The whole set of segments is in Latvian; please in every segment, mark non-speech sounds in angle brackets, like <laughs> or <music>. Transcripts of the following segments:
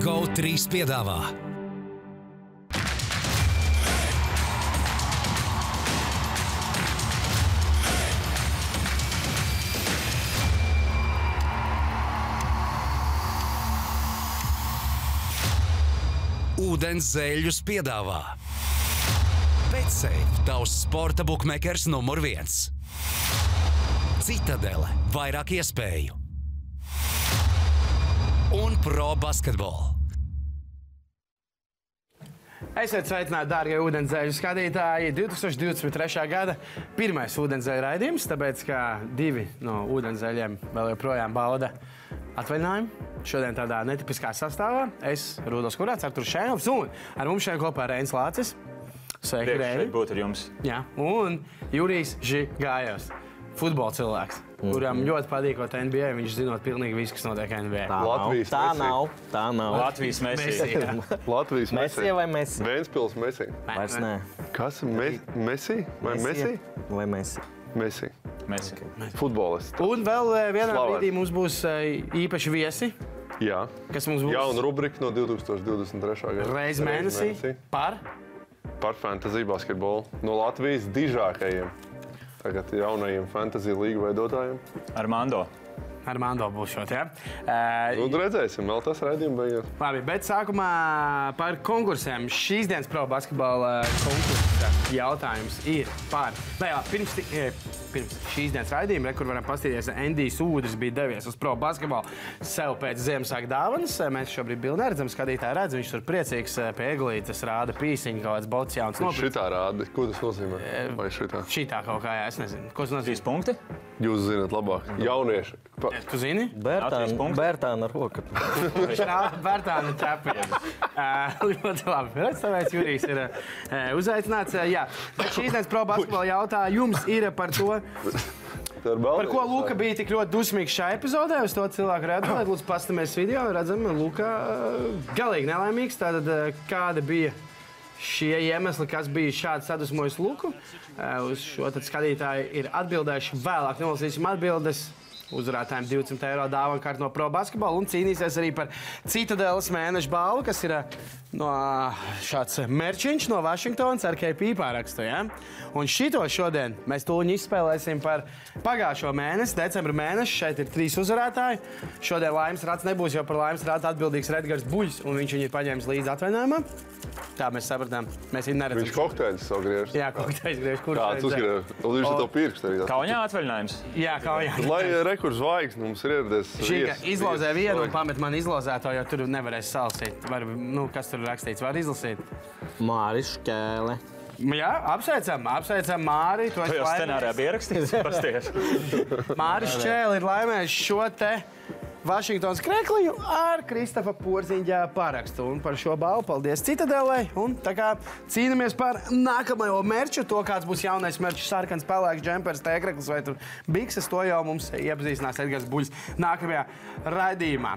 GO3 piedāvā. Ūdens zēļus piedāvā. Betsafe, tavs sporta buklets numur viens. Citadele, vairāk iespēju un pro basketbolu. Esiet sveicināti, darbie ūdenzēļu skatītāji. 2023. gada pirmais ūdenzēļu raidījums, tāpēc ka divi no ūdenzēļiem vēl joprojām bauda atvaļinājumu. Šodien tādā netipiskā sastāvā es, Rudolf Kurāts, Artur Šēnovs un ar mums šeit kopā Reinis Lācis. Sveiki, Prieks Reini! šeit būt ar jums. Jā, un Jurijs Žigājos. Futbola cilvēks, kuram ļoti patīk, ko NBA. Viņš zinot pilnīgi visu, kas notiek NBA. Tā Latvijas nav. Tā Messi. nav. Tā nav. Latvijas jā. <laughs> Latvijas Messi vai Messi? Vēnspils Messi. Vairs nē. Kas Messi vai Messi? Vai Messi? Messi. Messi. Futbolists. Un vēl eh, vienā Slavēts. brīdī mums būs eh, īpaši viesi, Jā. kas mums būs Jauna rubrika no 2023. gada. reizes mēnesī par Par fantasy basketbolu no Latvijas dižākajiem. Tagad jaunajiem fantasy līgu veidotājiem. Armando. Ar Mando būs šot, ja? Uh, Nu, redzēsim, vēl tas raidījums beigas. labi, bet sākumā par konkursiem. Šīs dienas pro basketbola konkursa jautājums ir par. Nē, jā, pirms, eh, pirms šīs dienas raidījuma, kur varam paskatīties, Endijs Udrs bija devies uz pro basketbolu sev pēc Ziemassvētku dāvanas. Mēs šobrīd bildi neredzam, skatītāji redz, viņš tur priecīgs eh, pie eglītes rāda pīsiņu, kaut kāds bots jauns. Viņš nopirkts. šitā rāda. Ko tas nozīmē? Vai šitā? Šitā kaut kā, jā, es nezinu. Ko tas nozīmē? punkti. Jūs zināt labāk. Jaunieši. Pa, Tu zini? Punkts. Bērtāna roka. <laughs> Vērtāna ķepa. Ļoti labi. Redz, Tāpēc Jurijs ir uzaicināts. Jā, Bet šīs dienas pro basketbola jautājums ir par to, par ko Luka bija tik ļoti dusmīgs šajā epizodē. Uz to cilvēku redzēt, lūdzu, paskatāmies video. Redzam, Luka galīgi nelaimīgs. Tātad, kāda bija šie iemesli, kas bija šādi sadusmojis Luku? Uz šo tad skatītāji ir atbildējuši vēlāk. Nolasīsim atbildes. Uzvarētājiem 200 eiro dāvana kārta no pro basketbola un cīnīsies arī par Citadelas mēneša balvu, kas ir eh, no šāds merčiņš no Vašingtonas ar KP pārakstu. Ja? Un šito šodien mēs tūlīt izspēlēsim par pagājušo mēnesi, decembra mēnesi. Šeit ir trīs uzvarētāji. Šodien laimes rāds nebūs, jo par laimes rādu atbildīgs Redgars Buļs, un viņš viņu ir paņēmis līdzi atvainājumam. Tā mēs sapratām. Mēs viņu Viņš neredzam. kokteļus savu griež. Jā, kaut kā aizgriež, kurš Kāds uzgriež? Un viņš to pirkstu arī. Kaunijā atvaļinājums. Jā, jau. Lai rekurs zvaigznes mums ir ieradies. Šī izlozē vienu un pamet man izlozēto, jo tur nevarēs salasīt. Var, nu, kas tur rakstīts, var izlasīt. Māris Škēle. Jā, apsveicam, apsveicam Māri. Tu To esi jau scenārijā bija rakstīts. <laughs> Pasties. Māris Čēlis ir laimējis šo te Vašingtonas krekliņu ar Kristofa Porziņģa parakstu. Un par šo balvu paldies Citadelē. Un tā kā cīnāmies par nākamo merču, to kāds būs jaunais merčs, sarkans, pelēks, džempers, tēkreklis vai tur bikses, to jau mums iepazīstinās Edgars Buļs nākamajā raidījumā.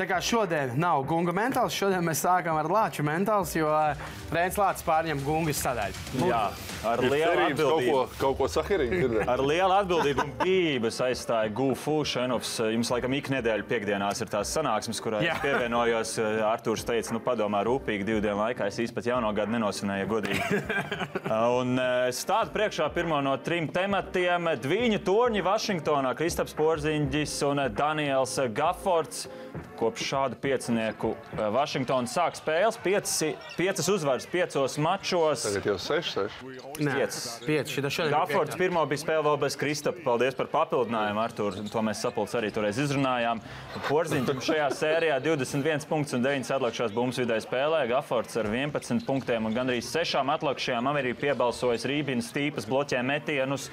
Tā kā šodien nav gunga mentāls, šodien mēs sākam ar lāču mentāls, jo Rēns Lācis pārņem gungas sadaļu. Jā, ar lielu cerības kaut ko, atbildību. kaut ko sakarīgi. Ar lielu atbildību un bības aizstāja Gufu Šenovs. Jums laikam ik nedēļu piekdienās ir tās sanāksmes, kurā Jā. es pievienojos. Artūrs teica, nu padomā rūpīgi divu dienu laikā. Es pat jauno gadu nenosvinēju godīgi. <laughs> Un eh, stādu priekšā pirmo no trim tematiem - Dviņu torņi Vašingtonā, Kristaps Porziņģis un eh, Daniels Gafords. Kopš šādu piecinieku eh, Vašingtona sāk spēles, pieci, piecas uzvaras piecos mačos. Tagad jau 6, 6. Nē, Piecas. pieci. Gafords pirmo bija spēle vēl bez Kristapa. Paldies par papildinājumu, Artur. To mēs sapulcē arī toreiz izrunājām. Porziņš šajā sērijā <laughs> 21 punktus un 9 atlikušās bumbas vidē spēlē. Gafords ar 11 punktiem un gandrīz 6 atlikušajām arī piebalsojis Rībīnas tīpas, bloķē metienus.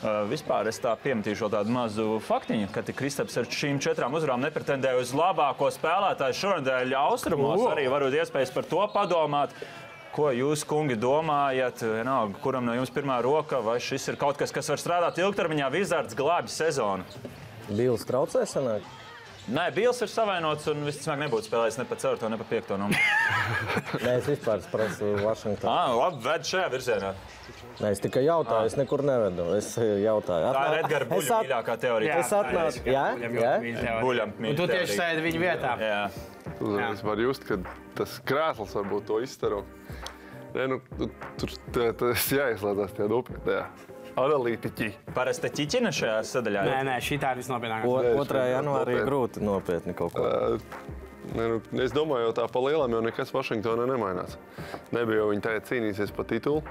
Uh, vispār es tā piemetīšu tādu mazu faktiņu, ka Kristaps ar šīm četrām uzvarām nepretendēja uz labāko spēlētāju šonadēļ austrumos. Arī varbūt iespējas par to padomāt. Ko jūs, kungi, domājat? Vienalga, kuram no jums pirmā roka, vai šis ir kaut kas, kas var strādāt ilgtermiņā? Vizards glābj sezonu. Bīls traucē sanāk. Nē, Bils ir savainots un visticamāk nebūtu spēlējis ne pa 4, ne pa 5 numuru. <laughs> Nē, es vispār prasu Vašingtonu. Ah, labi, ved šajā virzienā. Nē, es tikai jautāju, es nekur nevedu. Es eh, jautāju. Tā ir Atnā- Es Buļbuļsaktas at- mīļākā teorija. Es atnācu. Jā, jā. Buļam Un tu tieši sēdi viņa vietā. Jā. Es varu just, ka tas krēsls varbūt to izstaro. Nē, nu, tu- tur tā- tas jāizslēdzas tie nopietnie analītiķi. Parasti ķiķina šajā sadaļā. Nē, nē, šī tā ir visnopietnākā. O- Nē, 2. es janvārī nopietni. grūti nopietni kaut ko. Nē, nu, es domāju, jau tā pa lielam jau nekas Vašingtonā nemainās. Nebija jau viņi tajā cīnīsies par titulu.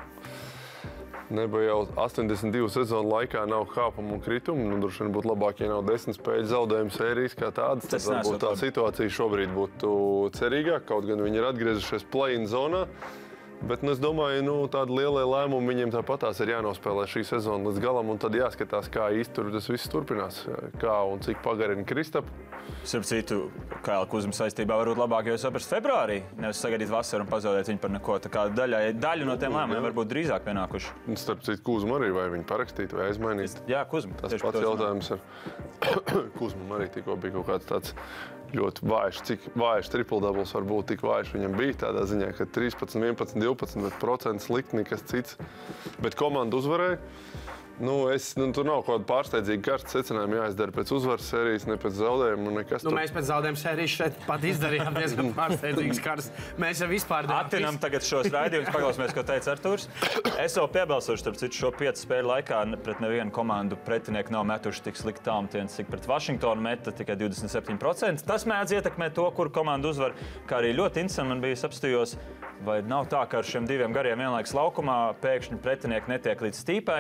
Nebija jau 82 sezonu laikā, nav kāpumu un kritumu. Nu, droši vien būtu labāk, ja nav desmit spēļu zaudējumu sērijas kā tādas. Tad varbūt tā situācija šobrīd būtu cerīgāka. Kaut gan viņi ir atgriezušies play-in zonā. Bet nu, es domāju, ka tādi lielie lēmumi viņiem tāpatās ir jānospēlē šī sezona līdz galam. un Tad jāskatās, kā tur tas viss turpinās. Kā un cik pagarina Kristapu. Starp citu, jau Kuzma saistībā varbūt labāk jau saprast februārī, nevis sagaidīt vasaru un pazaudēt viņu par neko. Tā kā daļa, daļa no tiem lēmumiem varbūt drīzāk pienākuši. Un Starp citu, Kūzma arī vai viņi parakstīt vai aizmainīt. Jā, Kuzma. Tas pats jautājums ir. <coughs> Kūzmam arī tikko bija kaut kāds tāds ļoti vājš. Cik vājš tripldabls var būt, tik vājš viņam bija tādā ziņā, ka 13, 11, 12 procentu slikti nekas cits. Bet komanda uzvarēja. Nu, es, nu, tur nav kaut kāda pārsteidzīga karsta secinājuma jāizdara pēc uzvaras sērijas, ne pēc zaudējuma. nekas Nu, tur- mēs pēc zaudējuma sērijas šeit pat izdarījām diezgan <laughs> pārsteidzīgas karas. Mēs jau vispār Atinam tagad šos raidījumus, paklausīsimies, ko teica Arthurs. Es jau piebalsošu, starp citu, šo piecu spēļu laikā ne- pret nevienu komandu pretinieku nav metuši tik slikti tālmetienus, cik pret Vašingtonu meta tikai 27%. Tas mēdz ietekmēt to, kur komanda uzvar. Kā arī ļoti interesanti man bija apstājos, vai nav tā, ka ar šiem diviem gariem vienlaikus laukumā pēkšņi pretinieki netiek līdz stīpai.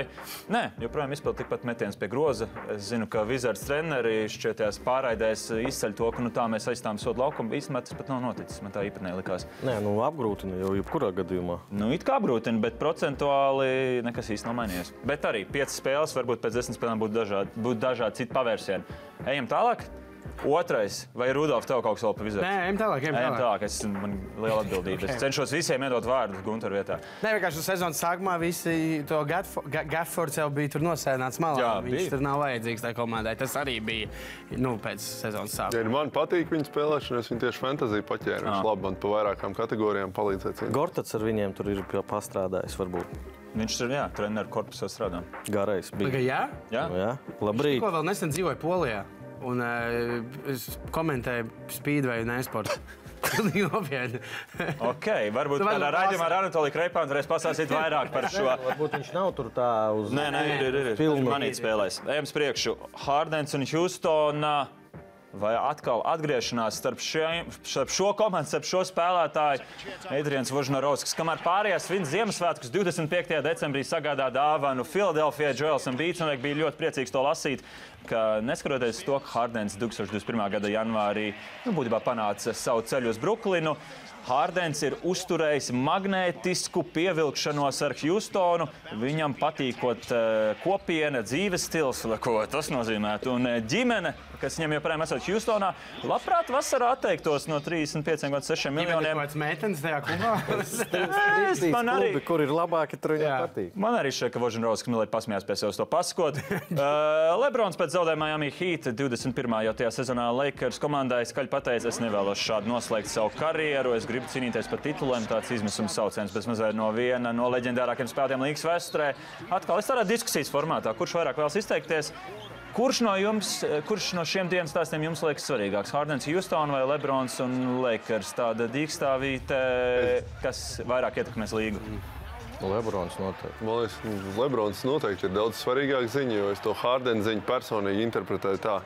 Nē, joprojām izpildīt tikpat metienus pie groza. Es zinu, ka Wizards treneri šķietajās pārraidēs izceļ to, ka nu, tā mēs aizstāvam sodu laukumu. Īstenībā tas pat nav noticis. Man tā īpatnēji likās. Nē, nu apgrūtina jau jebkurā gadījumā. Nu, it kā brūtina, bet procentuāli nekas īsti nav mainījies. Bet arī piecas spēles, varbūt pēc desmit spēlēm būtu dažādi, būtu dažādi citi pavērsieni. Ejam tālāk. Otrais, vai Rudolf, tev kaut kas vēl pa vizu? Nē, ejam tālāk, ejam tālāk. tālāk, es man liela atbildība. Es cenšos visiem iedot vārdu Gunter vietā. Nē, vienkārši sezonas sākumā visi to Gatfords jau bija tur nosēdināts malā. Jā, Viņš bija. tur nav vajadzīgs tai komandai. Tas arī bija nu, pēc sezonas Ja sākuma. nu man patīk viņa spēlēšana, es viņu tieši fantāziju paķēru. Viņš Ah. labi man pa vairākām kategorijām palīdzēja. cīnīties. Gortats ar viņiem tur ir pastrādājis, varbūt Viņš tur, jā, treneru korpusā strādā. garais. Bija. jā, Jā? Nu, jā, labrīt. ko vēl nesen dzīvoju Polijā. Un uh, es komentēju spīdveju un e-sportu. <laughs> Pilnīgi nopietni. <laughs> Ok, varbūt vari kādā raidījumā ar Anatoliju Kreipānu varēs pastāstīt vairāk par šo. Varbūt viņš nav tur tā uz Nē, nē, ir, ir, ir. Pilnu. Manīt spēlēs. Ejam priekšu. Hārdens un Hjūstona. Vai atkal atgriešanās starp, šiem, starp šo komandu, starp šo spēlētāju, Adrians Vožnarovskis, kamēr pārējās svin Ziemassvētkus 25. decembrī sagādā dāvanu Filadelfijai, Joels un un bija ļoti priecīgs to lasīt, ka neskatoties to, ka Hārdens 2021. gada janvārī nu, būtībā panāca savu ceļu uz Brooklynu, Hārdens ir uzturējis magnētisku pievilkšanos ar Hjūstonu. Viņam patīkot uh, kopiena, dzīves stils, ko tas nozīmē. Un uh, ģimene, kas viņam joprojām esot Hjūstonā, labprāt vasarā atteiktos no 35,6 Viņam ir miljoniem. kaut kāds meitenes tajā klubā. <laughs> Es, man arī, klubi, kur ir labāki, tur viņam patīk. Man arī šķiet, ka Vožņovs Kmilē pasmējās pie sevis to pasakot. uh, <laughs> Lebrons pēc zaudējuma Miami Heat 21. jau tajā sezonā Lakers komandai skaļi pateica, es nevēlos šādi noslēgt savu karjeru, es gribu cīnīties par tituliem. Tāds izmisums sauciens bez mazliet no viena no leģendārākiem spēlētājiem līgas vēsturē. Atkal es tādā diskusijas formātā, kurš vairāk vēlas izteikties. Kurš no, jums, kurš no šiem dienas stāstiem jums liekas svarīgāks? Hardens, Houston vai Lebrons un Lakers? Tāda dīkstāvīte, kas vairāk ietekmēs līgu. Lebrons noteikti. Man liekas, Lebrons noteikti ir daudz svarīgāka ziņa, jo es to Hārdena ziņu personīgi interpretēju tā.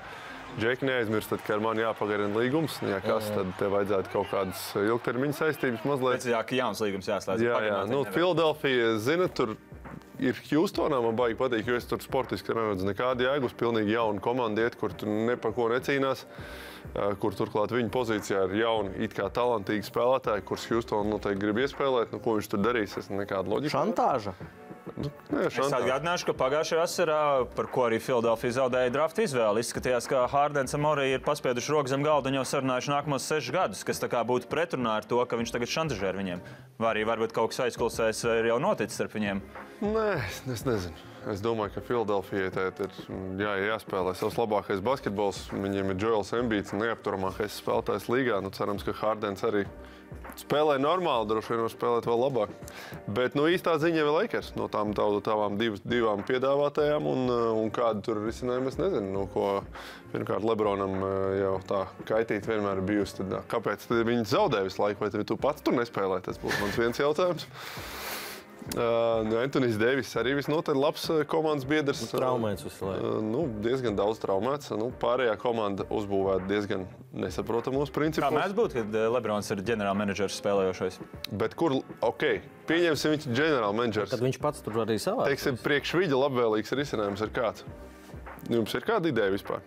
Džeki, neaizmirstiet, ka ar mani jāpagarina līgums. Ja kas, tad te vajadzētu kaut kādas ilgtermiņa saistības mazliet. Precīzāk, ka jauns līgums jāslēdz. Jā, jā. Nu. Filadelfija, zina, tur ir Houstonā. Man baigi patīk, jo es tur sportiski neredzu nekādu jēgu. Uz pilnīgi jaunu komandu iet, kur tur ne par ko necīnās. Kur turklāt viņa pozīcijā ir jauni, it kā talantīgi spēlētāji, kurus Houston noteikti grib iespēlēt. Nu, ko viņš tur darīs? Es nekādu loģiku. Šantāža. Nē, Es šantāža. atgādināšu, ka pagājušajā vasarā, par ko arī Filadelfija zaudēja drafta izvēli, izskatījās, ka Hārdens un Morija ir paspieduši roku zem galda un jau sarunājuši nākamos sešus gadus, kas būtu pretrunā ar to, ka viņš tagad šantažē ar viņiem. Vai arī varbūt kaut kas aizklausēs ir jau noticis starp viņiem. Nē, es nezinu. Es domāju, ka Filadelfijai ir jā, jāspēlē savs labākais basketbols. Viņiem ir Joels Embīts, neapturamākais spēlētājs līgā. Nu, cerams, ka Hārdens arī spēlē normāli, droši vien var spēlēt vēl labāk. Bet nu, īstā ziņa ir Lakers no tām tavām div, divām piedāvātajām. Un, uh, un kādu tur risinājumu es nezinu. Nu, ko, pirmkārt, Lebronam uh, jau tā kaitīt vienmēr bijusi. Tad, kāpēc tad viņi zaudē visu laiku? Vai tu pats tur nespēlē? Tas būtu mans viens jautājums. Uh, nu, Antonius Deivis arī visnotaļ labs komandas biedrs. Traumēts visu laiku. Uh, nu, diezgan daudz traumēts. Nu, pārējā komanda uzbūvēta diezgan nesaprotamos Kā principos. mēs būtu, kad Lebrons ir ģenerālmenedžers spēlējošais? Bet kur, ok, pieņemsim, viņš ir ģenerālmenedžers. Kad viņš pats tur arī savā. Teiksim, priekš viņa labvēlīgs risinājums ir kāds. Jums ir kāda ideja vispār?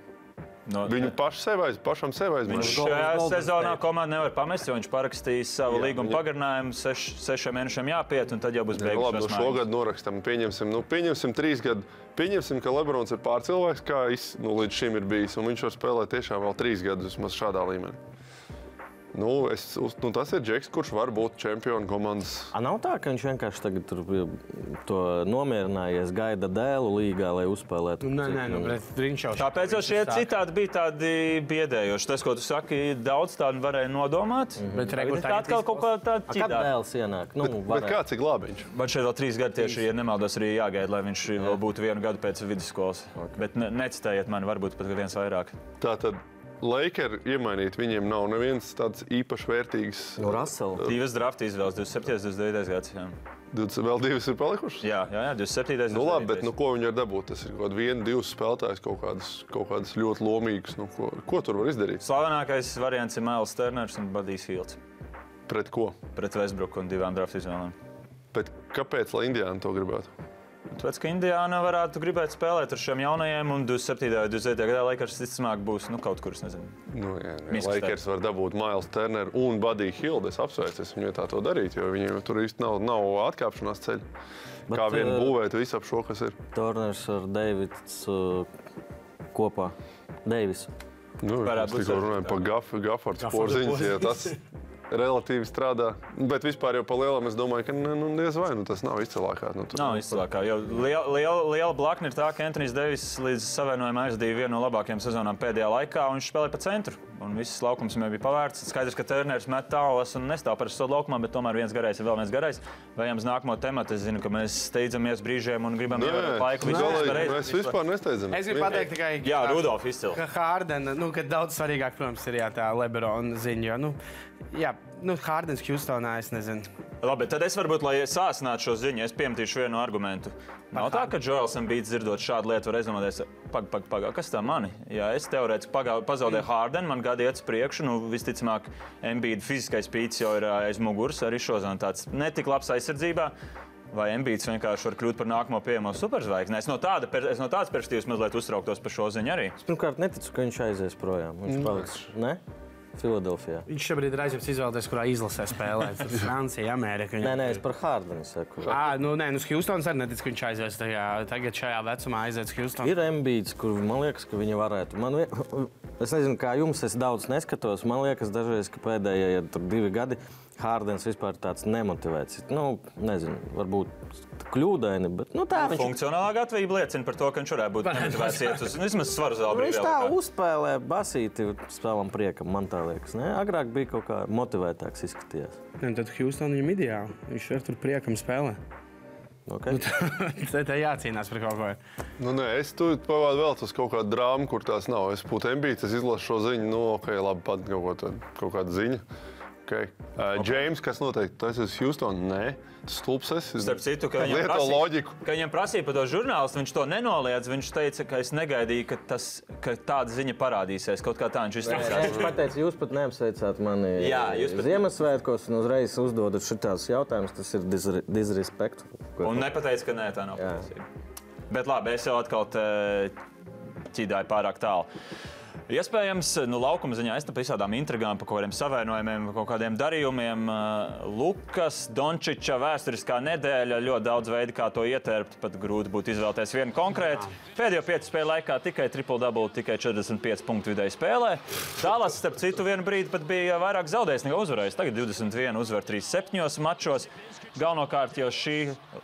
No, Viņu pašu sev aiz, pašam sev Viņš aizmirst. šajā Golden sezonā komandu nevar pamest, jo viņš parakstīs savu Jā, līgumu viņa- pagarinājumu. Seš, sešiem mēnešiem jāpiet, un tad jau būs Nu, labi, nu, beigusies. šogad norakstam, pieņemsim, nu, pieņemsim trīs gadu. Pieņemsim, ka Lebrons ir pārcilvēks, kā es, nu, līdz šim ir bijis, un viņš var spēlēt tiešām vēl trīs gadus vismaz šādā līmenī. Nu, es, nu, tas ir Džeks, kurš var būt čempionu komandas. A, nav tā, ka viņš vienkārši tagad tur to nomierinājies, gaida dēlu līgā, lai uzspēlētu. Nē, nē, nu, bet viņš jau Tāpēc jau šie citādi bija tādi biedējoši. Tas, ko tu saki, daudz tādu varēja nodomāt. Bet Tagad rekur tā tagad atkal kaut kā tāda Kad ķīdā. dēls ienāk? Nu, Bet varētu. kāds ir glābiņš? Man šeit vēl trīs gadi tieši, ja nemaldos, arī jāgaida, lai viņš vēl būtu vienu gadu pēc vidusskolas. Bet ne, necitējiet mani, varbūt pat viens vairāk. Tā tad Lakers iemainīt viņiem nav neviens tāds īpaši vērtīgs. Nu, Rasela. Divas drafta izvēles, 27, 29 gads. Jā, 20, vēl divas ir palikušas. jā, jā, jā 27. Nu, labi, bet nu, ko viņi var dabūt? Tas ir kaut kāds viens, divs spēlētājs, kaut kādas, kaut kādas ļoti lomīgas. Nu, ko, ko tur var izdarīt? Slavenākais variants ir Mails Turners un Badijs Hilts Pret ko? pret Westbrook un divām drafta izvēlēm. Bet kāpēc lai Indiāna to gribētu? Tāpēc, ka Indiāna varētu gribēt spēlēt ar šiem jaunajiem, un 27. un 29. gadā Lakers visticamāk būs nu, kaut kur, nezinu. Nu, jā, Misks Lakers var dabūt Mails Turner un Badiju Hildu. Es apsveicu es viņu tā to darīt, jo viņiem tur īsti nav, nav atkāpšanās ceļa. Bet, Kā vien eh, būvēt visu ap šo, kas ir. Turners ar Deivids uh, kopā. Deivis. Nu, mēs tikko runājam par Gaffordu porziņu, ja tas <laughs> relatīvi strādā. Bet vispār jau pa lielam es domāju, ka ne, nu, diez vai nu, tas nav izcilākā. Nu, tur- Nav izcilākā. jo Liela, liela, liela blakne ir tā, ka Antonius Devis līdz savainojumam aizdīja vienu no labākajām sezonām pēdējā laikā, un viņš spēlēja pa centru. Un viss laukums viņam bija pavērts. Skaidrs, ka Turners met tālas un nestāv par savu laukumā, bet tomēr viens garais ir vēl viens garais. Vajams nākamo tematu. Es zinu, ka mēs steidzamies brīžiem un gribam Nē, ievērot laiku. Visu galīgi, pareizi. mēs vispār nesteidzamies. Es gribu pateikt tikai, Jā, Rudolf izcili. ka Hārdena, nu, ka daudz svarīgāk, protams, ir jā, tā Lebrona ziņa. Jo, nu, jā, nu, Hārdens Hjustonā, es nezinu. Labi, tad es varbūt, lai sāsinātu šo ziņu, es piemetīšu vienu argumentu. Nav tā, ka Džoels Embīts dzirdot šādu lietu, var aizdomāties, pagaidi, pag, pag, kas tā mani? Ja es teorētiski pazaudēju Hārdenu, man gadi iet uz priekšu, nu visticamāk, Embīta fiziskais pīts jau ir aiz muguras, arī šodien tāds netik labs aizsardzībā. Vai Embīts vienkārši var kļūt par nākamo pieejamo superzvaigzni? Es no, tāda, per- es no tādas perspektīvas mazliet uztrauktos par šo ziņu arī. Es pirmkārt neticu, ka viņš aizies projām. Viņš paliks. Ne? Filadelfijā. Viņš šobrīd ir aizjūts izvēlēties, kurā izlasē spēlēt. <laughs> Ir Francija, Amerika. Nē, nē, es par Hārdenu saku. À, nu, nē, nu, Hjustons arī netic, ka viņš aizies tajā, tagad šajā vecumā aizies Hjustons. Ir ambīts, kur man liekas, ka viņi varētu. Man, es nezinu, kā jums, es daudz neskatos. Man liekas, dažreiz, ka pēdējie tur divi gadi Hārdens vispār ir tāds nemotivēts. Nu, nezinu, varbūt kļūdaini, bet nu, tā viņš Funkcionālā gatavība liecina par to, ka viņš varētu būt <laughs> motivēts iet uz nu, vismaz svaru zāli. Nu, Viņš tā uzspēlē basīti spēlam priekam, man tā liekas. Ne? Agrāk bija kaut kā motivētāks izskatījās. Un tad Hjustonam viņam ideāli. Viņš ir tur priekam spēlē. Okay? <laughs> Te te jācīnās par kaut ko. Nu, nē, es tur pavādu vēl uz kaut kādu drāmu, kur tās nav. Es būtu ambīts, es izlasu šo ziņu, nu, ok, labi, pat kaut, ko, tad, kaut kāda ziņa. Okay. Uh, James, kas noteikti tas ir Houston? Nē, tas stulbs es. Starp citu, ka viņam prasīja- loģiku. Ka viņam prasīja par to žurnālistu, viņš to nenoliedz. Viņš teica, ka es negaidīju, ka, tas, ka tāda ziņa parādīsies. Kaut kā tā viņš Viņš izteicās. pateica, jūs pat neapsveicāt mani Jā, jūs pat- Ziemassvētkos un uzreiz uzdodat šitās jautājumus. Tas ir disre- disrespect. Un nepateica, ka nē, tā nav patiesība. Bet labi, es jau atkal te ķīdāju pārāk tālu. Iespējams, nu, laukuma ziņā par visādām intrigām, par kaut kādiem savainojumiem, kaut kādiem darījumiem. Uh, Lukas Dončiča vēsturiskā nedēļa, ļoti daudz veidu, kā to ietērpt. Pat grūti būtu izvēlēties vienu konkrētu. Pēdējo piecu spēļu laikā tikai triple double, tikai 45 punktu vidēji spēlē. Tālāk, starp citu, vienu brīdi pat bija vairāk zaudējis nekā uzvarējis. Tagad 21 uzvar 3-7 mačos. Galvenokārt jau šī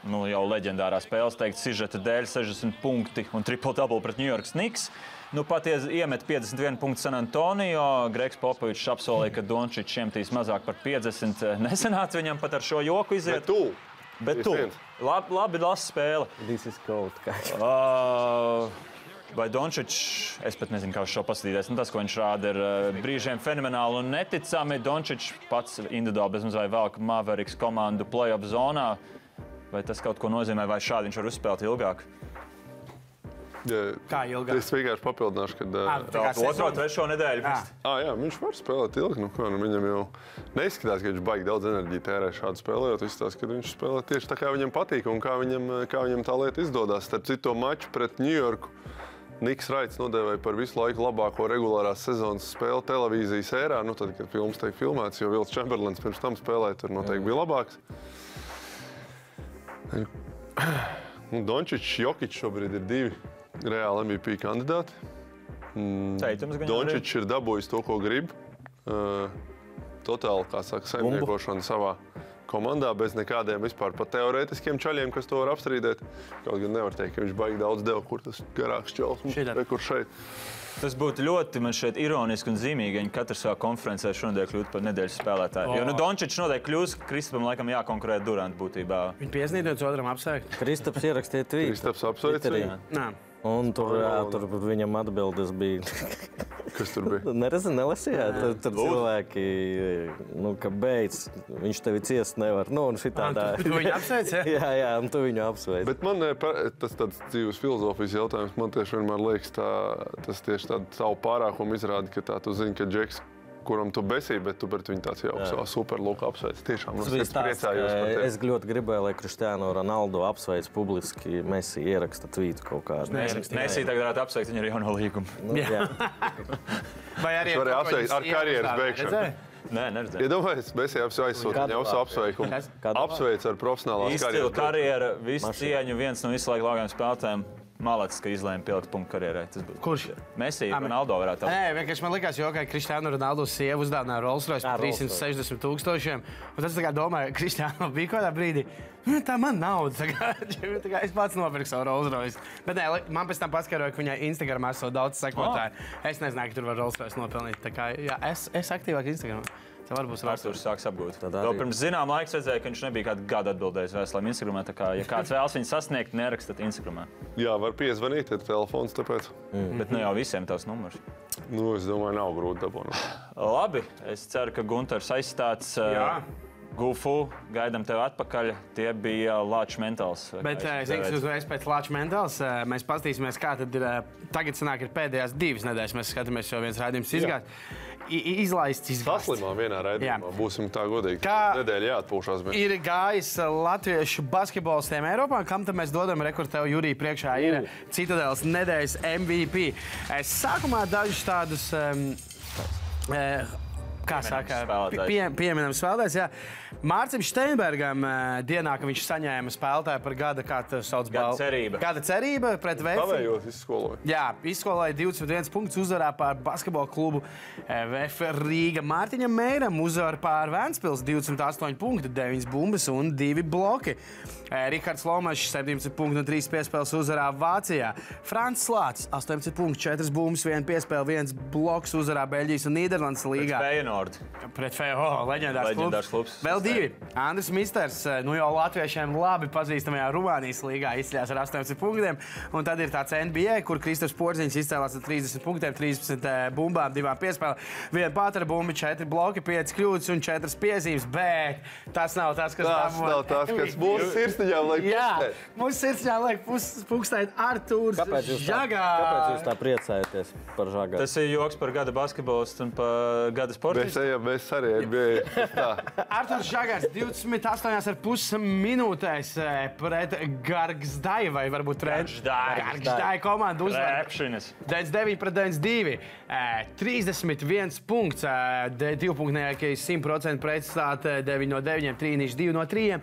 nu, jau leģendārā spēle, teikt, sižeta dēļ 60 punkti un triple double pret New York Snigs. Nu, patiesi iemet 51 punktu San Antonio. Greigs Popovičs apsolīja, ka Dončits iemetīs mazāk par 50. Nesenāca viņam pat ar šo joku Bet iziet. tu, Bet tu, viens. labi, labi lasa spēle. This is cold. <laughs> kā. Uh, Vai Dončits, es pat nezinu, kā uz šo paskatīties. Nu, tas, ko viņš rāda, ir uh, brīžiem fenomenāli un neticami. Dončits pats individuāli bez mazliet velk Mavericks komandu playoff zonā. Vai tas kaut ko nozīmē, vai šādi viņš var uzspēlēt ilgāk? Ja, Kā ilgāk? es vienkārši papildināšu, ka. Uh, kā sezona. trešo nedēļu. Jā. Ah, jā, viņš var spēlēt ilgi. Nu, ko, nu, viņam jau neizskatās, ka viņš baigi daudz enerģijas tērē šādu spēlējot. Izskatās, ka viņš spēlē tieši tā, kā viņam patīk un kā viņam, kā viņam tā lieta izdodas. Starp citu, maču pret Ņujorku Niks Raits nodēvēja par visu laiku labāko regulārās sezonas spēli televīzijas ērā. Nu, tad, kad filmas tiek filmēts, jo Vilks Čemberlins pirms tam spēlēja, tur noteikti bija labāks. Nu, Dončits, Jokic šobrīd ir divi reāli MVP kandidāti. Arī. Dončits ir dabūjis to, ko grib. Uh, totāli, kā saka, saimniekošana savā komandā bez nekādiem vispār pat teorētiskiem čaļiem, kas to var apstrīdēt. Kaut gan nevar teikt, ka viņš baigi daudz deva, kur tas garāks čels ir, kur šeit. Tas būtu ļoti man šeit ironiski un zīmīgi, ja katrs savā konferencē šonadēļ kļūtu par nedēļas spēlētāju. Jo nu, Dončits noteikti kļūs, Kristupam laikam jākonkurē Durant būtībā. Viņa piezīmēja viens otram apsveikt. Kristaps ierakstīja tvītu. Kristaps apsveic. Un tur, jā, tur viņam atbildes bija. <laughs> Kas tur bija? Nerezi nelasījāt, tur, tur cilvēki, nu, ka beidz, viņš tevi ciest nevar. Nu, un šitādā. Tu viņu apsveic, ja? <laughs> jā, jā, un tu viņu apsveic. Bet man eh, tas tāds dzīves filozofijas jautājums. Man tieši vienmēr liekas, tā, tas tieši tādu savu pārākumu izrāda, ka tā tu zini, ka Džeks, kuram tu besī, bet tu pret viņu tāds jau savā superlūkā apsveic. Tiešām es tāds, priecājos es ļoti gribēju, lai Kristiāno Ronaldo apsveic publiski. Mēs ieraksta tvītu kaut kādu. Arī tagad varētu apsveikt viņu ar jauno līgumu. Nu, jā. <laughs> Vai arī ko apsveikt ar karjeras beigšanu. Nē, neredzēju. Iedomājieties, mēs jau aizsūtījām vārdu? apsveikumu. Apsveic ar profesionālās Izcila karjeras. karjera, visu cieņu, viens no visu laiku labākajiem spēlētājiem. Malacis, ka izlēma pielikt punktu karjerai. Tas būtu. Kurš? Messi, Ā, Ronaldo varētu būt. Nē, vienkārši man likās, jo, ka Kristiāna Ronaldo sieva uzdāvināja Rolls Royce par Rolls 360 tūkstošiem. Un tas kā domāju, <laughs> Kristiāna bija kādā brīdī. "Nu, Tā man nauda. <laughs> Tā kā, tā kā es pats nopirku savu Rolls Royce. Bet nē, man pēc tam paskaidroja, ka viņai Instagramā esot daudz sekotāju. Es nezināju, ka tur var Rolls Royce nopelnīt. Tā kā, jā, es, es aktīvāk Instagramā. Tā varbūt Arthurs Royce. sāks apgūt. Tad Vēl arī- pirms zinām laiks redzēja, ka viņš nebija kādu gadu atbildējis vēstulēm Instagramā. Tā Kā, ja kāds vēlas viņu sasniegt, nerakstiet Instagramā. Jā, var piezvanīt, ir telefons, tāpēc. Bet ne jau visiem tavs numurs. Nu, es domāju, nav grūti dabūt. Labi, es ceru, ka Gunārs aizstāts. Jā. Gufu, gaidām tevi atpakaļ. Tie bija Lāča mentāls. Bet kā eh, es dēvēts. uzreiz pēc Latvijas mentāls eh, mēs paskatīsimies, kā tad ir. eh, Tagad sanāk, ir pēdējās divas nedēļas. Mēs skatāmies, jau viens raidījums izgājis. Izlaists. Saslimā vienā raidījumā. Jā. Būsim tā godīgi. Kā- Nedēļa jāatpūšās. Bet... Ir gājis eh, latviešu basketbolistiem Eiropā, kam tad mēs dodam rekordu Jurijai priekšā. Ir Citadeles nedēļas MVP. Es sākumā dažus tādus. Um, eh, Kā saka, spēlētājs. pie, pieminams spēlētājs. jā. Mārcis Steinbergam eh, dienā, kad viņš saņēma spēlētāju par gada, kā tas sauc, Gada cerība. Gada cerība pret Vēju. Kavējos izskoloju. Jā, izskolēja 21 punktus uzvarā pār basketbola klubu eh, VF Rīga. Mārtiņam Mēram uzvara pār Vēnspils 28 punkti, 9 bumbas un 2 bloki. Eh, Rikards Lomačs 17 punktu un 3 piespēles uzvarā Vācijā. Frants Slāts 18 punktu, 4 bumbas, 1 piespēle, 1 bloks uzvarā Beļģijas un Nīderlandes līgā. Feyenoord. Pret oh, leģendārs, Leģendārs klubs. Vēl divi. Andris Misters, eh, nu jau latviešiem labi pazīstamajā Rumānijas līgā, izcēlās ar 18 punktiem. Un tad ir tāds NBA, kur Kristofers Porziņš izcēlās ar 30 punktiem, 13 eh, bumbām, 2 piespēlēm. Viena pātera bumba, 4 bloki, 5 kļūdas un 4 piezīmes. Bet tas nav tas, kas Tas nav tas, kas mūsu sirsniņām liek Jā, mums sirdsņā liek pus- pukstēt Artūrs Kāpēc jūs, tā, Žagā. kāpēc jūs tā priecājaties par žagaru? Tas ir joks par gada basketbolistu un par gada sporta Mēs ejam, mēs arī. Tā. <laughs> Arthurs Žagars 28,5 minūtēs eh, pret Gargzdai vai varbūt. Gargzdai komandu uzvar. Rēpšinis. 99 pret 92. Eh, 31 punkts. eh, Divpunktniekais 100% pretstāta 9 no 9, 3 2 no 3.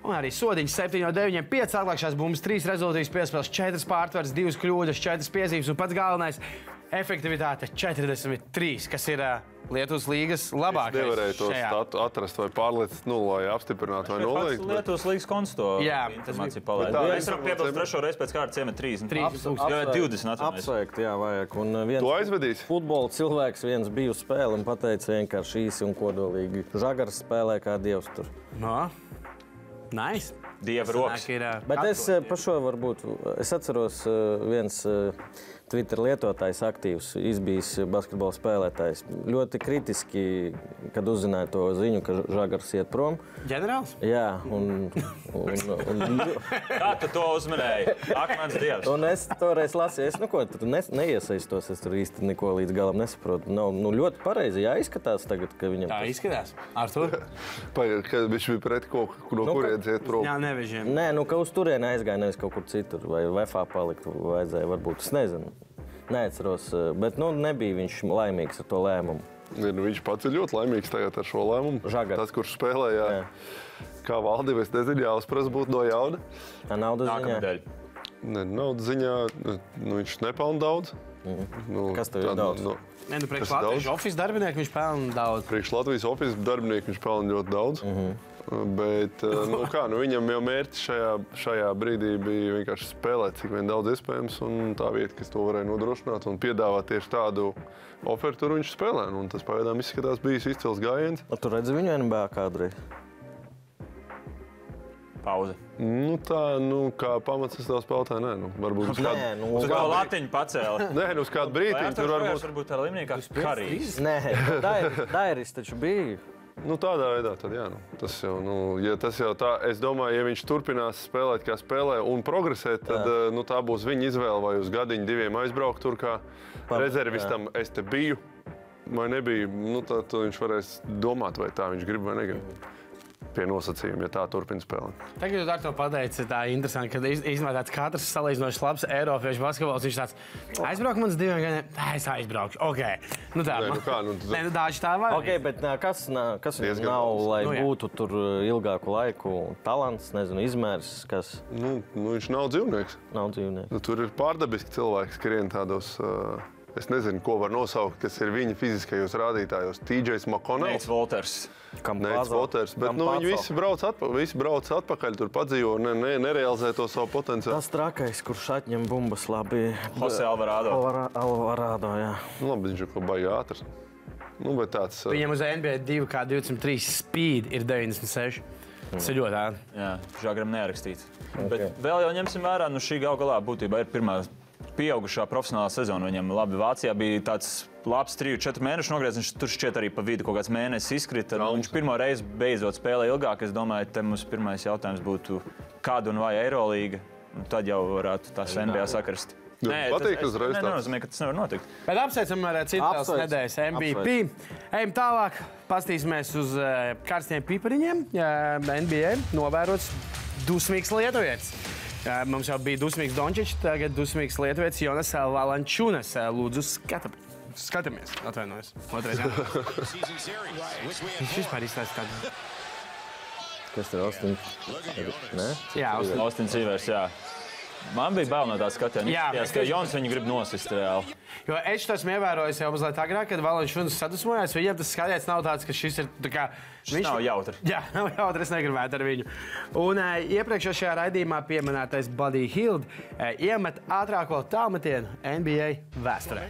Un arī sodiņš 7 no 9, 5 atklāšanās bumbas, 3 rezultātus piespēles, 4 pārtveres, 2 kļūdas, 4 piezīmes un pats galvenais - efektivitāte 43, kas ir eh, Lietuvas līgas labākais. Nevarēja to šajā. statu atrast vai pārliecināti, nu, lai apstiprinātu vai noliektu. bet- Lietuvas līngas konsto Jā, tas informāciju Bet palaid. tā Es varu piebilst trešo reizi pēc kārtas iemet 30. 30 punktus. Jā, 20 atvainojies. Apsveikt, jā, vajag. Un uh, viens Tu aizvedīsi? futbola cilvēks viens bija uz spēli un pateica vienkārši īsi un kodolīgi. Žagars spēlē kā dievs tur. No. Nice. Dieva rokas. Eh, Bet es eh, par šo varbūt, es atceros eh, viens eh, Twitter lietotājs, aktīvs, izbijis basketbola spēlētājs. Ļoti kritiski, kad uzzināja to ziņu, ka Žagars iet prom. Ģenerālis? Jā, un, un, un, Kā tu to uzmanēji? Ak, mans dievs. un es toreiz lasīju, es nu, ko, tu ne, neiesaistos, es tur īsti neko līdz galam nesaprotu. Nav, nu, ļoti pareizi jāizskatās tagad, ka viņam Tā izskatās. Ar to? Kad viņš bija pret kaut ko, no Nu, kurienes iet prom. Jā, nevežiem. Nē, nu, ka uz turieni aizgāja nevis kaut kur citur, vai VFā palikt, vajadzēja varbūt. Es nezinu, neatceros, eh, bet nu, nebija viņš laimīgs ar to lēmumu. Ne, nu, viņš pats ir ļoti laimīgs tagad ar šo lēmumu. Žagars. Tas, kurš spēlēja, kā valdība, es nezinu, jāuzprasa būt no jauna. Tā naudas Nākamā ziņā. daļa. Ne, naudas ziņā nu, viņš nepelna daudz. Nu, Kas tev ir tā, daudz? Nu, Nē, nu, priekš Latvijas oficiālā darbinieku viņš pelna daudz. priekš Latvijas oficiālā darbinieka viņš pelna ļoti daudz. Uh -huh. Bet eh, nu, kā, nu, viņam jau mērķis šajā, šajā brīdī bija vienkārši spēlēt, cik vien daudz iespējams. Un tā vieta, kas to varēja nodrošināt un piedāvāt tieši tādu ofertu, tur viņš spēlē. Nu, un tas pagaidām izskatās bijis izcils gājiens. Nu, Tu redzi viņu NBA kādreiz. Pauze. Nu, tā, nu, kā pamats es tev spēlēju, nē, nu, varbūt uz kādu, nu, Tu kā latiņu pacēli. nē, nu, uz kādu brīdi tur varbūt. varbūt ar līmenī kā karīs. Nē, Dairis, Dairis taču bija. Nu, tādā veidā, tad jā, nu, tas jau, nu, ja tas jau tā, es domāju, ja viņš turpinās spēlēt, kā spēlē un progresēt, tad Jā. jā. nu, tā būs viņa izvēle vai uz gadiņu, diviem aizbraukt tur kā rezervistam. Es te biju vai nebiju. Nu, tad, viņš varēs domāt, vai tā viņš grib vai negrib. Pie nosacījuma, ja tā turpina spēlēt. Tagad jūs ar to pateicat, tā ir interesanti, ka īstenībā tāds katrs salīdzinoši labs Eiropiešu basketbols. Viņš tāds aizbrauks manas diviem gadiem, tā es aizbraukšu. Okay. Nu, tā, Nē, nu man- kā, nu, tu- Nē, nu, daži tā var. Okay, bet nā, kas, nā, kas Diezgan nav, daudz. lai Nu, jā. būtu tur uh, ilgāku laiku? Talants, nezinu, izmērs, kas Nu, nu, viņš nav dzīvnieks. nav dzīvnieks. Nu, tur ir pārdabiski cilvēki, kas skrien tādos. Uh, Es nezinu, ko var nosaukt, kas ir viņa fiziskajos rādītājos. TJs Makonels. Neits Nē, tas Voters. Bet nu, viņi visi brauc, atpa, visi brauc atpakaļ, tur padzīvo, ne, ne, nerealizē to savu potenciālu. Tas trakais, kurš atņem bumbas labi. Jose Alvarado. Alvara- Alvarado, jā. Nu, labi, viņš ir kaut kā baigi ātrs. Nu, bet tāds, uh, Viņam uz NBA 2,23 speed ir 96. Tas ir ļoti ātri. Jā, žagram nerakstīt. Okay. Bet vēl jau ņemsim vērā, nu šī gal galā būtībā ir pirmā pieaugušā profesionālā sezona. Viņam labi Vācijā bija tāds labs 3-4 mēnešu nogriezis. Viņš tur šķiet arī pa vidu kaut kāds mēnesis izkrita. Nu, viņš pirmo reizi beidzot spēlēja ilgāk. Es domāju, te mums pirmais jautājums būtu, kāda un vai Eirolīga. Un Tad jau varētu tās NBA sakrast. Jā, patīk tas, uzreiz nē, tāds. nenozīmē, ka tas nevar notikt. Bet apsveicam ar citas Apsveic. nedēļas MVP. Ejam tālāk, paskatīsimies uz uh, karstiem pipariņiem. Uh, NBA novērots dusmīgs lietuvietis. Mums jau bija dusmīgs Dončičs, tagad dusmīgs lietuvietis Jonas Valančūnas. Lūdzu, skata, skatāmies. Atvainojos. Otrais jautājums. Viņš vispār izstāsta tādu. Kas tur Austin? Nē? Jā, uz Austins Ivers, jā. Man bija bail no tā skatiena. Jā, ka Jons viņu grib nosist reāli. Jo es to esmu ievērojis jau mazliet agrāk, kad Valančūnas sadusmojās. Viņam tas skaties nav tāds, ka šis ir. tā Kā, Šis nav jautri. Jā, <laughs> nav jautri. Es negribētu ar viņu. Un uh, iepriekšējā raidījumā pieminētais Buddy Hild uh, iemet ātrāko tālmetienu NBA vēsturē.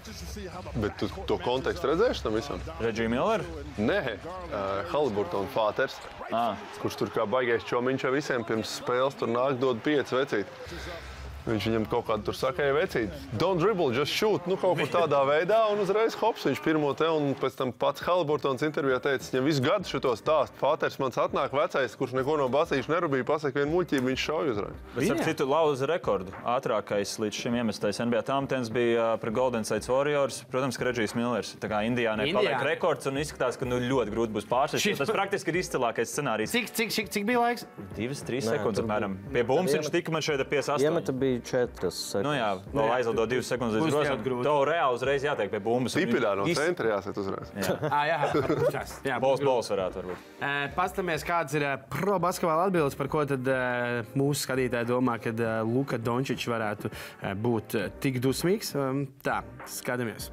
bet tu to kontekstu redzēsi tam visam? Reģija Miller? Nē, uh, Haliburtona Fāters, Ah, kurš tur kā baigais čomiņš ar visiem pirms spēles tur nāk dod pieci vecīt. Viņš viņam kaut kādā tur saka, ej, vecīt, don't dribble, just shoot. Nu, kaut kur tādā veidā, un uzreiz hops viņš pirmo te, un pēc tam pats Haliburtons intervijā teica, viņam visu gadu šo stāstu. Fāters mans atnāk vecais, kurš neko no basīšu nerūpīja, pasaka vienu muļķību, viņš šauj uzreiz. Bet, starp citu, lauza rekordu. Ātrākais līdz šim iemestais NBA Tāmtens bija uh, pret Golden State Warriors. Protams, ka Reģijs Millers. Tā kā Indijānai Indijā. paliek rekords un izskatās, ka nu, ļoti grūti būs pārsvarēt. Šis- Tas praktiski ir izcilākais scenārijs. Cik, cik, cik, cik bija laiks? Divas, trīs Nē, sekundes apmēram. Pie viņš tika man šeit 58. Bija četras sekundes. Nu jā, vēl jā, aizlido divas sekundes līdz grozam. Tev reāli uzreiz jātiek pie bumbas. un Tipidā no centra jāsiet uzreiz. <laughs> Ah, jā, tas, jā, Bols, bols varētu varbūt. Eh, Paskatāmies, kāds ir eh, pro basketbola atbildes, par ko tad eh, mūsu skatītāji domā, ka eh, Luka Dončičs varētu būt tik dusmīgs. Um, Tā, skatāmies.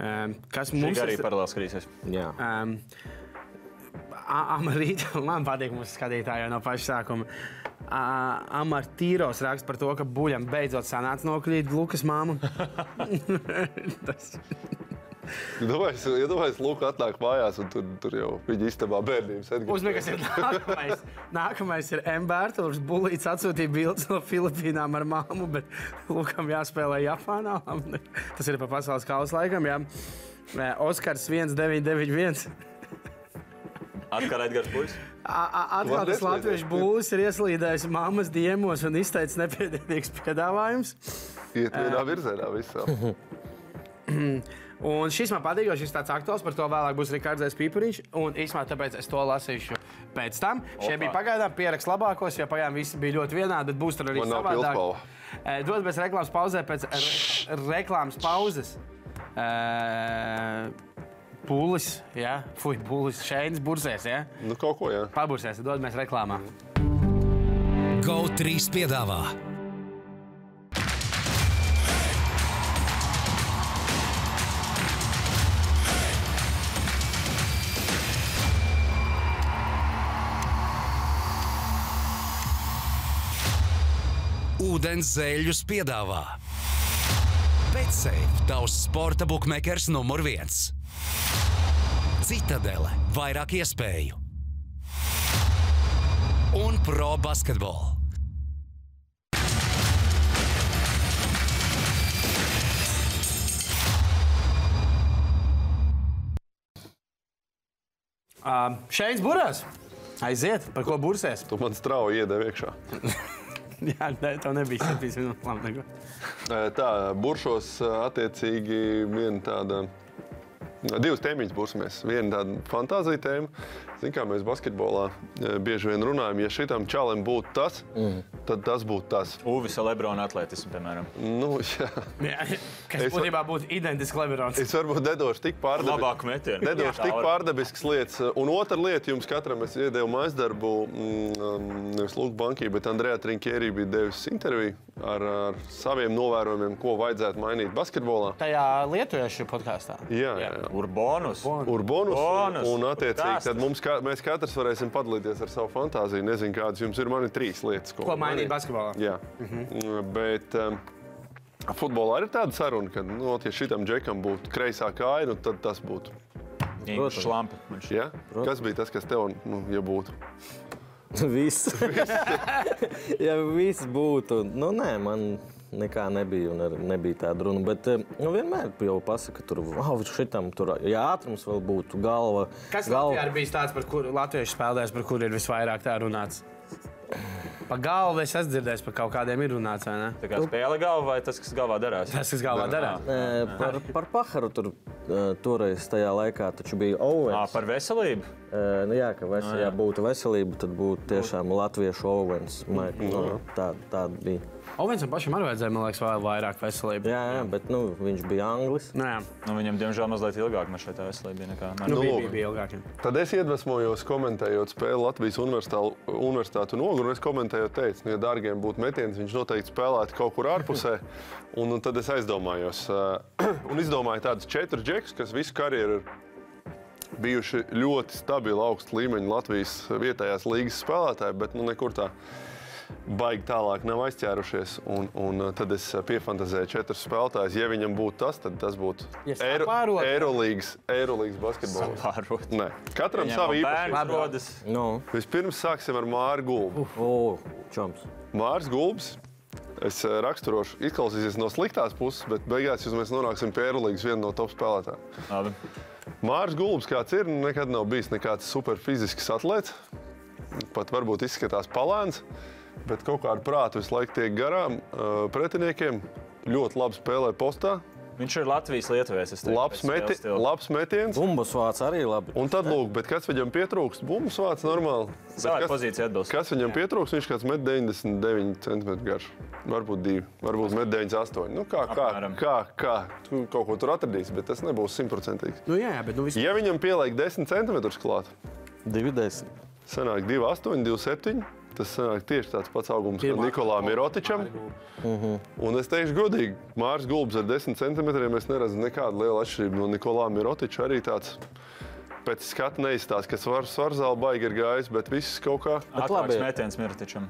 Um, Kas Mums mums arī ir? paralēli skatīsies. Jā. Um, Amarīta, <laughs> man patīk mūsu skatītāji jau no paša sākuma. Amartīros raksta par to, ka buļļam beidzot sanāca nokļūt Lukas māmu. <laughs> Tas Iedomājieties, iedomājieties, Lūk, atnāk mājās, un tur, tur jau viņa istabā bērnības Uzmanīgi, kas ir nākamais. <laughs> Nākamais ir Mbērts. Bulīts atsūtīja bildes no Filipīnām ar māmu, bet Lukam jāspēlē Japānā. Tas ir pa pasaules kausa laikam. Jā. Oskars 1991. Atkal Edgars Puļs. Atkal tas latviešu būlis ir ieslīdējis mammas diemos un izteicis nepiedienīgs piedāvājums. Iet vienā virzienā visā. <clears throat> Un šis man patīk, jo šis tāds aktuāls, par to vēlāk būs Rikārds Pīpuriņš. Un īsumā tāpēc es to lasīšu pēc tam. Šie Opa. bija pagaidām pieraksts labākos, jo pagaidām visi bija ļoti vienādi, bet būs tur arī savādāk. pildspalva. Dod pēc reklāmas pauzē, pēc re reklāmas pauzes. Uh, Pūlis, jā, fuj, pūlis šeit bursēs, jā. Nu, kaut ko, jā. Pabursēs, dod mēs reklāmā. GO3 piedāvā Ūdens zēļus piedāvā Betsafe, tavs sporta buklets numur viens. Citadele, vairāk iespēju un pro basketbolu. Uh, šeit burās. Aiziet, par ko bursēs? Tu man strauji iedēvi iekšā. <laughs> Jā, nē, tev nebija 7 minūtes. Ē, Tā, buršos attiecīgi viena tāda. Divas tēmiņas būsimies. Viena tāda fantāzija tēma. Ziniet, kā mēs basketbolā ē, bieži vien runājam, ja šitam čalam būtu tas, mm. tad tas būtu tas. Uvis ar Lebrona atletismu, piemēram. Nu, jā. Jā, kas Es- būtībā būtu identisks Lebrons. Es varbūt nedošu tik metienu. Nedošu tik pārdabiskas lietas. Un otra lieta, jums katram es iedevu maisdarbu, mm, nevis Lūk, bankī, bet Andrejā Trinkērī bija devusi interviju ar, ar saviem novērojumiem, ko vajadzētu mainīt basketbolā. Tajā lietuviešu podkāstā. Jā, jā, jā. Urbonus. Urbonus. Bonus. Un, attiecīgi, Kas tad mums, kā, mēs katrs varēsim padalīties ar savu fantāziju. Nezinu, kādas jums ir. Man ir trīs lietas, Ko mainīt basketbolā? Jā, mhm. bet um, futbolā ir tāda saruna, ka, nu, ja šitam džekam būtu kreisā kāja, nu, tad tas būtu. Šlampa. Viņš Ja? Kas bija tas, kas tev nu, ja būtu? Viss. <laughs> ja viss būtu, nu nē, man nekā nebija un arī nebija tāda runa. Bet eh, nu, vienmēr jau pasaka, tur, wow, šitam, tur, ja ātrums vēl būtu galva. Kas galva. Latvijā ir bijis tāds, par kuru latviešu spēlētājs, par kuru ir visvairāk tā runāts? Pa galvu es esmu dzirdējis, par kaut kādiem ir runāts, vai ne? Tā kā spēle galvā vai tas, kas galvā darās? Tas, kas galvā darā. Nē, Par, par paharu tur toreiz tajā laikā taču bija Ā, Owens. par veselību. Nu, jā, ka ves, ja būtu veselība, tad būtu tiešām latviešu Owens. Nu, tā, tāda bija. Ovensam pašam arī vajadzēja, man liekas, vēl vairāk veselību. Jā, jā, bet nu, viņš bija anglis. Nu, jā. Nu, viņam, diemžēl, mazliet ilgāk šeit tā veselība nekā man. Nu, Nu, bija, bija, bija ilgāk. Tad es iedvesmojos, komentējot spēli Latvijas universitātu, noguru. Es komentēju, teicu, nu, ja dārgiem būtu metiens, viņš noteikti spēlētu kaut kur ārpusē. <laughs> Un, un tad es aizdomājos uh, <clears throat> un izdomāju tādus četrus džekus, kas visu karjeru ir bijuši ļoti stabili, augsta līmeņa Latvijas vietējās līgas spēlētāji, bet nu, nekur tā baigi tālāk nav aizķērušies. Un, un uh, tad es uh, piefantazēju četrus spēlētājus. Ja viņam būtu tas, tad tas būtu Ja Eiro- sapārot, jā. Eirolīgas Eirolīgas basketbols. Pārot. Nē, katram bērns rodas. Nu, Vispirms sāksim ar Māru Gulbu. čoms. Mārs Gulbs Es eh, raksturošu, izklausīsies no sliktās puses, bet beigās jūs mēs nonāksim pie Eirolandes viena no top spēlētājiem. Mārs Gulbs, kāds ir, nu, nekad nav bijis nekāds superfizisks atlētājs. Pat varbūt izskatās palēns, bet kaut kādā prātā visu laiku tiek garām uh, pretiniekiem. Ļoti labi spēlē postā, Viņš ir Latvijas teiktu, labs, meti, labs metiens. Bumbas vārds arī labi. Un tad, lūk, bet kas viņam pietrūkst? Bumbas vārds normāli. Savai kas- pozīcijai atbilst. Kas viņam pietrūks? Viņš kāds met 99 cm garš. Varbūt 2, varbūt met 98. Nu, kā, kā, kā, kā? Tu kaut ko tur atradīsi, bet tas nebūs simtprocentīgs. Nu, jā, jā, bet nu, vispār. Ja viņam pieliek 10 cm klāt, Divi desmit. sanāk 2,8, 2,7. Tas sanāk tieši tāds pats augums kā Nikolām Mirotičam. Un es teikšu, godīgi, Mārcis Gulbs ar 10 centimetriem es neredzu nekādu lielu atšķirību no Nikolā Mirotiča. Arī tāds pēc skata neizstāsta, ka svars svarzāli baigi ir gājis, bet viss kaut kā Ātrāks metiens Mirtičam.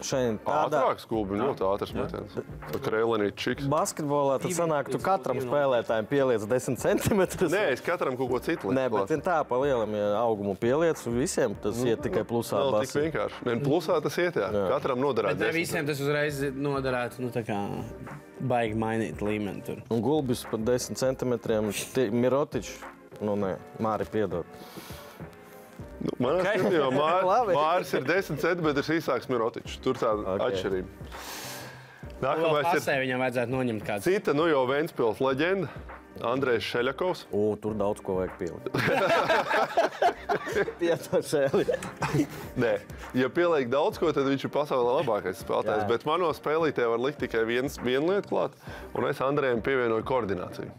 Šeit tādā ātrāks gulbi, ļoti ātrs metiens. Tā kā Rēlenīte čiks. basketbolā tad sanāk, tu katram spēlētājam pieliec 10 centimetrus. Nē, es katram kaut ko citu Nē, lieku bet klāt. ir tā, pa lielam ja augumu pieliec, un visiem tas iet tikai plusā. Nav tik vienkārši. Nē, plusā tas iet, jā. Katram Bet noderētu. ne visiem tas uzreiz noderētu. Nu, tā kā baigi mainīt līmeni. Tur. Un gulbis par 10 centimetriem. Mirotičs, nu nē, Māri piedod. Nu, Manā Ok. skatījumā Mār. <laughs> Māris ir 10 centimetrs īsāks Mirotičs. Tur tāda Ok. atšķirība. Nākamais ir pasē viņam vajadzētu noņemt kādu. cita, nu jau Vēnspils leģenda. Andrejs Šeļakovs. O, tur daudz ko vajag pielikt. <laughs> Piedod, Šēli. Nē, ja pieliek daudz ko, tad viņš ir pasaulē labākais spēlētājs. Bet manā spēlītē var likt tikai viens, vienu lietu klāt, un es Andrejam pievienoju koordināciju.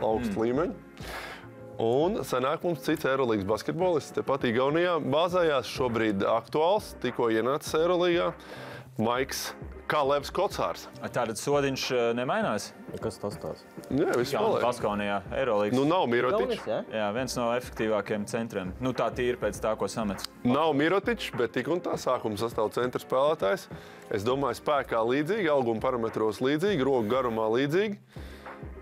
Augstu mm. līmeņu. Un sanāk mums cits Eirolandes basketbolists, tepat Igaunijā, bāzējās šobrīd aktuāls, tikko ienācis Eirolandā. Maiks Kalevs Kocārs. Tātad sodiņš eh, nemainās. Kas tas tāds? Jā, viss spēlē. Baskonijā, Eirolandā. Nu, nav Mirotičs. Jā? Jā, viens no efektīvākajiem centriem. Nu, tā tīri pēc tā, ko samets. Nav Mirotičs, bet tik un tā sākuma sastāv centra spēlētājs. Es domāju, spēkā līdzīgi, auguma parametros līdzīgi, roku garumā līdzīgi.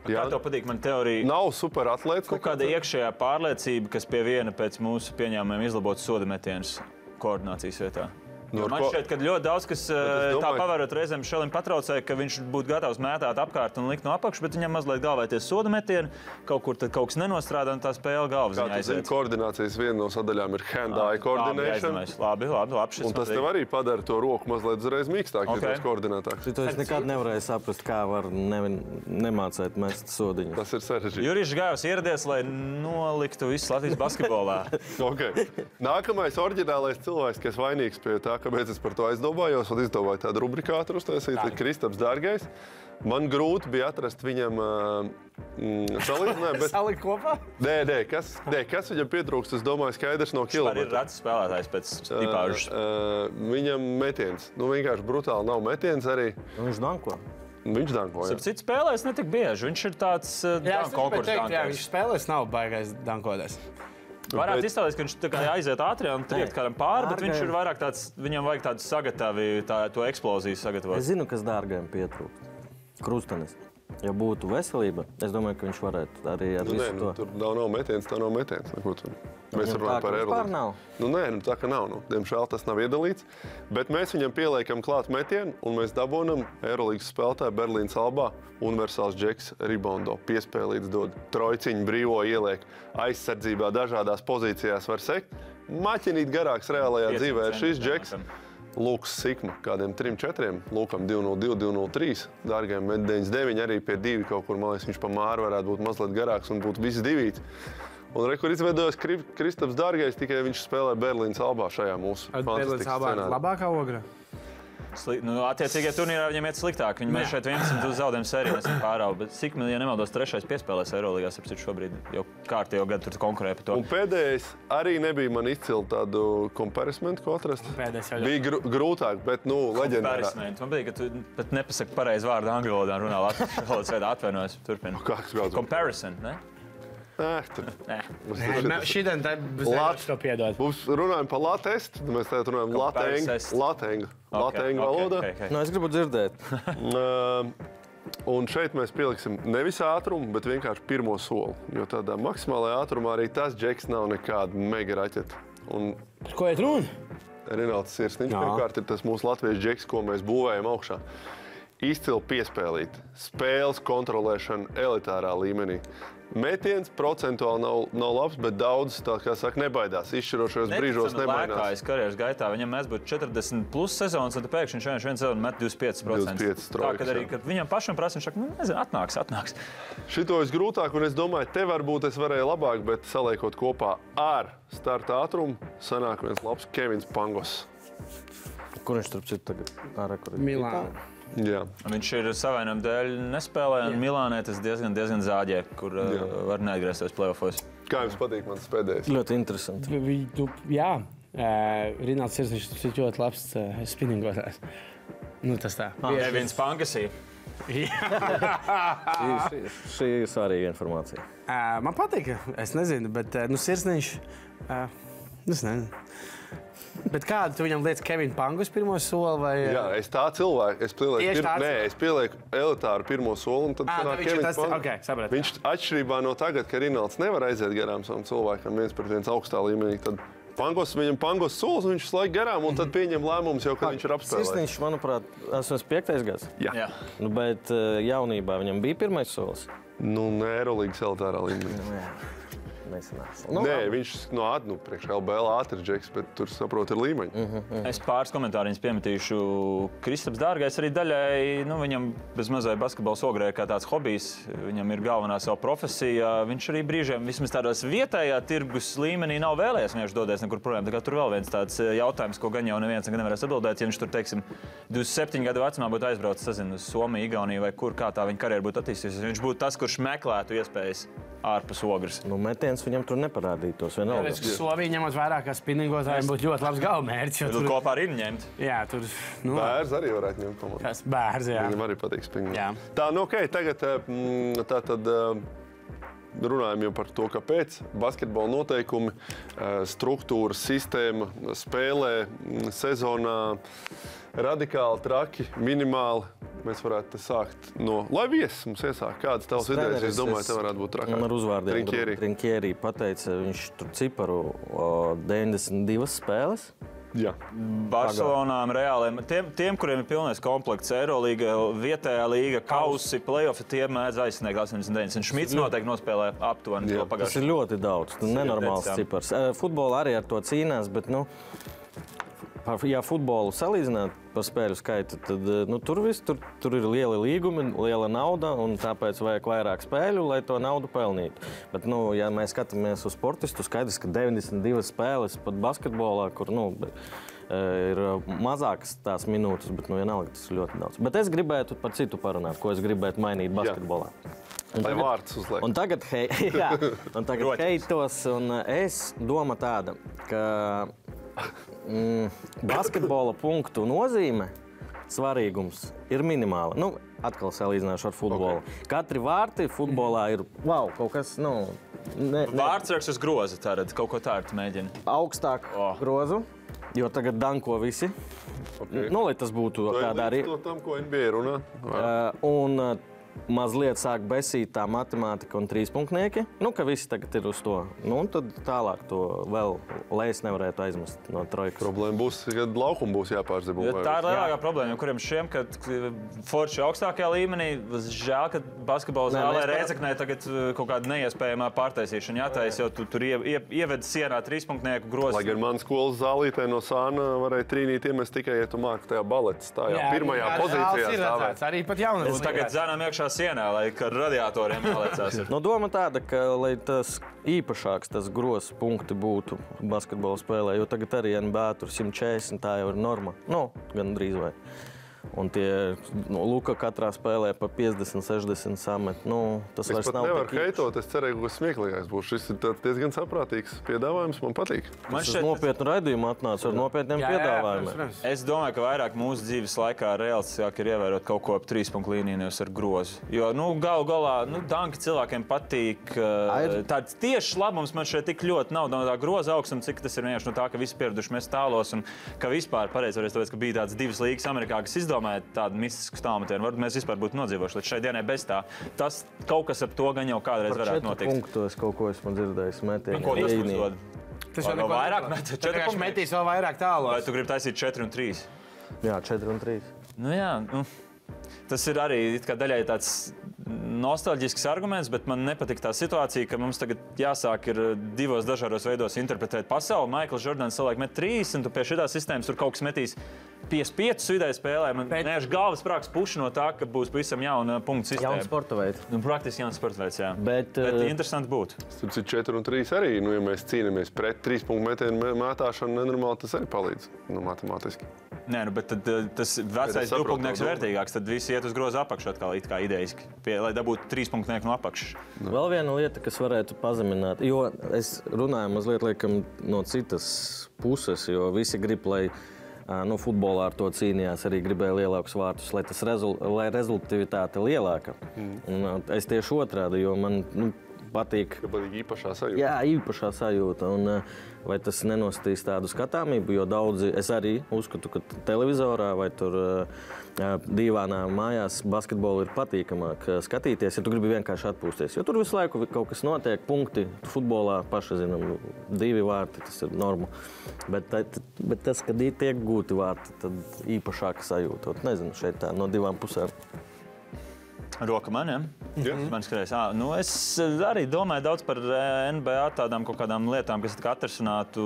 Kā tev patīk man teorija? Nav super atlēts. Kaut kāda iekšējā pārliecība, kas pie viena pēc mūsu pieņēmumiem izlabot soda metienus koordinācijas vietā. Nu, man ko- šķiet, ka ļoti daudz kas eh, es tā domāju- pavērot reizēm Šelim patraucēja, ka viņš būtu gatavs mētāt apkārt un likt no apakšas, bet viņam mazliet galvā tie soda metieni, kaut kur tad kaut kas nenostrādā un tā spēle galvas Kā ziņā tu zini, koordinācijas viena no sadaļām ir hand-eye coordination. Labi, labi, labi, labi šis Un tas tev arī padara to roku mazliet uzreiz mīkstāku, Ok. okay. ja tas koordinētāks. Tu es nekad nevarēju saprast, kā var ne, nemācēt mest sodiņu. Tas ir sarežģīti. Jurijs Gājos ieradies, lai noliktu visu Latvijas basketbolā. <laughs> Okay. Nākamais oriģinālais cilvēks, kas vainīgs pie tā, kāpēc es par to aizdomājos, un izdomāju tādu rubrikātu uztaisīt, ir Kristaps Dārgais. Man grūti bija atrast viņam uh, mm, salīdzinājumu, bet <laughs> Salikt kopā? nē, nē, kas, nē, kas viņam pietrūkst, es domāju, skaidrs no Viņš arī ir kilometra. rats spēlētājs pēc tipāžas. Uh, viņam metiens, nu vienkārši brutāli nav metiens arī. Viņš danko. Viņš dankoja. Starp citu, spēlēs ne tik bieži. Viņš ir tāds uh, Jā, teicu, jā, viņš spēlēs, nav baigais dankoties. Varētu Bet- iztēloties, ka viņš tā kā aiziet ātri un triekt kādam pāri, bet viņš ir vairāk tāds, viņam vajag tādu sagatāvi, tā, to eksploziju sagatavot. Es zinu, kas dārgajam pietrūkst. Krustenis. Ja būtu veselība, es domāju, ka viņš varētu arī ar Nu, nē, visu nu, to. tur nav, nav metiens, tā nav metiens. Nu, ko tu- Mēs Viņam runājam tā, par nav? Nu, nē, nu, tā kā nav. Nu. Diemžēl tas nav iedalīts. Bet mēs viņam pieliekam klāt metienu, un mēs dabūjam Eirolandes spēlētāju Berlīnas albā. Universāls džeks, rebondo, piespēlīts, dod trojciņu, brīvo ieliek aizsardzībā, dažādās pozīcijās var sekt. Maķinīt garāks reālajā Pieciem dzīvē ir šis džeks. apmēram. Lūks Sikma, kādiem 3, 4, Lūkam 202, 203, dārgiem 99, arī pie 2 kaut kur, man liekas, viņš pa māru varētu būt mazliet garāks un būt visi divi. Un re, kur izveidojas Kri- Kristaps Dārgais, tikai viņš spēlē Berlīnas albā šajā mūsu Pēdējais fantastiskajā labāk, scenārijā. labākā ogra. Sli, nu, attiecīgajā turnīrā viņam iet sliktāk. Viņi mēs šeit 11 zaudējumu sērijā esam pārāvi. Bet cik, ja nemaldos, trešais piespēlēs Eirolandā, ap citu šobrīd jau kārtējo gadu tur konkurē par to. Un pēdējais arī nebija man izcili tādu comparison, ko atrast. Pēdējais jau Bija gr grūtāk, bet, nu, leģendārā. Pārismēt. Man patīk, ka tu pat nepasaki pareizi vārdu angļu valodā un runā latviešu valodas <laughs> veidā. Atvainojos, turpini. Kāds kāds? Comparison, ne? Eh, tur. Nē. Mums Nē, tur- Šī diena tā Lat- būs to piedod. Mums runājam par latviešu, mēs tagad runājam Comparison. latviešu Okay, valodā. okay, okay. Nu, es gribu dzirdēt, Un šeit mēs pieliksim nevis ātrumu, bet vienkārši pirmo soli. Jo tādā maksimālajā ātrumā arī tas džeks nav nekāda mega raķete. Un Ko iet runa? Renāts Sirsniņš pirmkārt ir tas mūsu latviešu džeks, ko mēs būvējam augšā. izcili piespēlīti, spēles kontrolēšana elitārā līmenī. Metiens procentuāli nav, nav labs, bet daudz, tā kā saka, nebaidās. Izšķirošajos brīžos. Lēkājas karjeras gaitā. Viņam mēs būtu 40 plus sezonas, tad pēkšņi viņš vienā sezonā met 25%. 25 Tā, trojkas, kad arī kad viņam pašam prasa, viņš saka, nu, nezinu, atnāks, atnāks. Šito es grūtāk, un es domāju, te varbūt es varēju labāk, bet saliekot kopā ar starta ātrumu, sanāk viens labs Kevins Pangos. Kur viņš turp citu tagad? Ārā, kur Milāna. Jā. Viņš ir savainojuma dēļ nespēlēja, un Milānē tas diezgan, diezgan zāģē, kur uh, Jā. var neatgriezties playoffos. Kā jums patīk mans pēdējais? Ļoti interesanti. Vi- Nu, jā, uh, Rināls ir viņš ļoti labs uh, spinningotājs. Nu, tas tā. Kevins Pankasī. Šī, šī, šī ir svarīga informācija. Uh, man patīk, es nezinu, bet uh, nu, sirsniņš. Uh, es nezinu. Bet kādu tu viņam liekas, Kevins Pangus pirmo soli? Vai, Jā, es tā cilvēku, es pielieku, pir... Nē, es pielieku elitāru pirmo soli, un tad Ā, sanāk tad viņš tas- Pangos. ok, sapratu. Viņš atšķirībā no tagad, ka Rinalds nevar aiziet garām savam cilvēkam viens pret viens augstā līmenī, tad Pangos viņam pangos solis, un viņš slaik garām, un tad pieņem lēmumus jau, kad viņš ir apspēlējis. Sirsniņš, manuprāt, esmu piektais gads. Jā. Jā. Nu, bet eh, jaunībā viņam bija pirmais solis. Nu, nē, Eirolandes elitārā līmenī. Nesanāca. Nu, Nē, viņš no Adnu priekš LBL ātrs džeks, bet tur saprot, ir līmeņi. Mm -hmm. Es pāris komentārus piemetīšu. Kristaps Dārgais arī daļai, nu, viņam bezmazliet basketbols ogrē kā tāds hobijs. Viņam ir galvenā sava profesija. Viņš arī brīžiem, vismaz tādos vietējā tirgus līmenī, nav vēlējies vienkārši doties nekur prom. Tā kā Tur vēl viens tāds eh, jautājums, ko gan jau neviens nekad nevarēs atbildēt. Ja viņš tur, teiksim, 27 gadu vecumā būtu aizbraucis sazinu, uz Somiju, Igauniju vai kur kā tā viņa karjera būtu attīstījusies, viņš būtu tas, kurš meklētu iespējas ārpus ogres. Nu, metiens viņam tur neparādītos. Vienalga. Ka Slovija ņemot vērā, ka spinningotājiem būtu ļoti labs galamērķis. jo Tur Tur, kopā ar Innu ņemt. jā, tur nu, Bērns arī varētu ņemt tas bērns. Jā. Viņam arī patīk. Jā. Tā, nu, ok, tagad mm, tā tad. eh, Runājam jau par to, kāpēc. Basketbola noteikumi, eh, struktūra, sistēma, spēlē, mm, sezonā radikāli, traki, minimāli. Mēs varētu te sākt no. Lai viesis mums iesāk, kādas tavas idejas, es domāju, es- te varētu būt trakāk. Man ar uzvārdiem Trinkieri. Trinkjeri pateica, viņš tur ciparu o, 92 spēles. Jā. Barcelonām, Reāliem, tiem, tiem, kuriem ir pilnais komplekts, Eirolandā, vietējā līga, kausi, playoffs, tie mēdz aizsniegt 89. Šmits noteikti nospēlē aptuveni Jā. to Tas pagājušajā ir ļoti daudz. Nu, nenormāls cipars. Futbolā arī ar to cīnās, bet, nu, par- ja futbolu salīdzināt par spēļu skaitu, tad nu, tur, vis, tur, tur ir liela līguma, liela nauda, un tāpēc vajag vairāk spēļu, lai to naudu pelnītu. Bet, nu, ja mēs skatāmies uz sportistu, skaidrs, ka 92 spēles pat basketbolā, kur nu, ir mazākas tās minūtes, bet nu, vienalga tas ir ļoti daudz. Bet es gribētu par citu parunāt, ko es gribētu mainīt basketbolā. Un Lai tagad- vārds uzliek. Un tagad, hei, <laughs> jā, un tagad heitos, un es domāju tāda, ka mm, basketbola punktu nozīme, svarīgums ir minimāla. Nu, atkal salīdzināšu ar futbolu. Okay. Katri vārti futbolā ir wow, kaut kas nu, ne, ne, Vārdsargs uz groza, tā redz, kaut ko tādu mēģina. augstāk Oh. grozu, jo tagad danko visi. Okay. Nu, lai tas būtu Tu tādā arī. to tam, ko NBA runā. Uh, un uh, mazliet sāk besīt tā matemātika un trīspunktnieki. Nu, ka visi tagad ir uz to. Nu, un tad tālāk to vēl, es nevarētu aizmest no trojkas. Problēma būs, kad laukuma būs jāpārzīvo. Jo tā ir lielākā problēma, kuriem šiem, kad forši augstākajā līmenī, žēl, ka basketbols zālē Reizeknē tagad uh, kaut kāda neiespējama pārtaisīšana jātaisa, jo tu tur ie, ie, ieved sienā trīspunktnieku grozu. Lai gan manā skolas zālītē no sāna varēja trīnīt iemest tikai, ja tu māki tajā baletā. Tā jau pirmajā pozīcijā ir stāvēt. redzēts. Arī pat jaunas. Un tagad zēnām iekšā sienā, lai ar radiatoriem jāliecās. ir. <laughs> Nu, doma tāda, ka lai tas īpašāks, tas grozs punkti būtu basketbola spēlē, jo tagad arī NBA tur 140 tā jau ir norma. Nu, gan drīz vai. Un tie nu, Luka katrā spēlē pa 50, 60 samet. Nu, tas Es vairs nav nevaru heitot, es cerēju, ka tas smieklīgāks būs. Šis ir tāds diezgan saprātīgs piedāvājums, man patīk. Man Tas šķiet, nopietnu raidījumu atnāca ar nopietniem piedāvājumiem. Es domāju, ka vairāk mūsu dzīves laikā reālistiskāk ir ievērot kaut ko ap trīs punktu līniju, nevis ar grozu. Jo nu, galu galā nu, danki cilvēkiem patīk. Uh, tāds tieši labums man šeit tik ļoti nav no tā groza augstuma, cik tas ir vienkārši no tā, ka visi pieraduši mēs tālos un ka vispār pareizi varēs tāpēc, ka bija tādas divas līgas Amerikā, kas izdomāja tādu mistisku tālmetienu. Varbūt mēs vispār būtu nodzīvojuši līdz šai dienai bez tā. Tas kaut kas ap to gan jau kādreiz Par varētu četru notikt. punktos kaut ko esmu dzirdējis. Nu, Metienu. ko tas mums dod? Tas vēl neko vairāk nedod. met? Tā Četri punkti? metīs vēl vairāk tālu. Vai tu gribi taisīt 4 un 3? Jā, 4 un 3. Nu, jā, nu, Tas ir arī it kā daļai tāds nostalģisks arguments, bet man nepatīk tā situācija, ka mums tagad jāsāk ir divos dažādos veidos interpretēt pasauli. Maikls Jordans savulaik met trīs, un tu pie šīs sistēmas tur kaut kas metīs 55 vidēji spēlē. Man Bet- vienkārši galvas prāks puš no tā, ka būs pavisam jauna punktu sistēma. Jauns sporta veids. Nu, praktiski jauns sporta veids, jā. Bet, bet eh, interesanti būtu. Tur ir 4 un 3 arī. Nu, ja mēs cīnāmies pret 3 punktu metienu mē- mētāšanu, nenormāli tas arī palīdz nu, matemātiski. Nē, nu, bet tad, eh, tas vecais to ir vērtīgāks. Tad viss iet uz groza apakšu atkal, it kā idejiski, pie, lai dabūtu trīs punktnieku no apakšas. Vēl viena lieta, kas varētu pazemināt, jo es runāju mazliet laikam, no citas puses, jo visi grib, lai nu, futbolā ar to cīnījās, arī gribēja lielākus vārtus, lai, tas rezul, lai rezultātivitāte lielāka. Mm. Un, es tieši otrādi, jo man nu, patīk. Ja patīk īpašā sajūta. Jā, īpašā sajūta. Un, ā, vai tas nenostīs tādu skatāmību, jo daudzi, es arī uzskatu, ka televizorā vai tur ā, ā, dīvānā mājās basketbolu ir patīkamāk ā, skatīties, ja tu gribi vienkārši atpūsties. Jo tur visu laiku kaut kas notiek, punkti futbolā paši zinām, divi vārti, tas ir norma. Bet, bet tas, kad tiek gūti vārti, tad īpašāka sajūta. Nezinu, šeit tā no divām pusēm. Roka man, ja? Jā. Man skrējas. Ah, nu es arī domāju daudz par eh, NBA tādām kaut kādām lietām, kas atrisinātu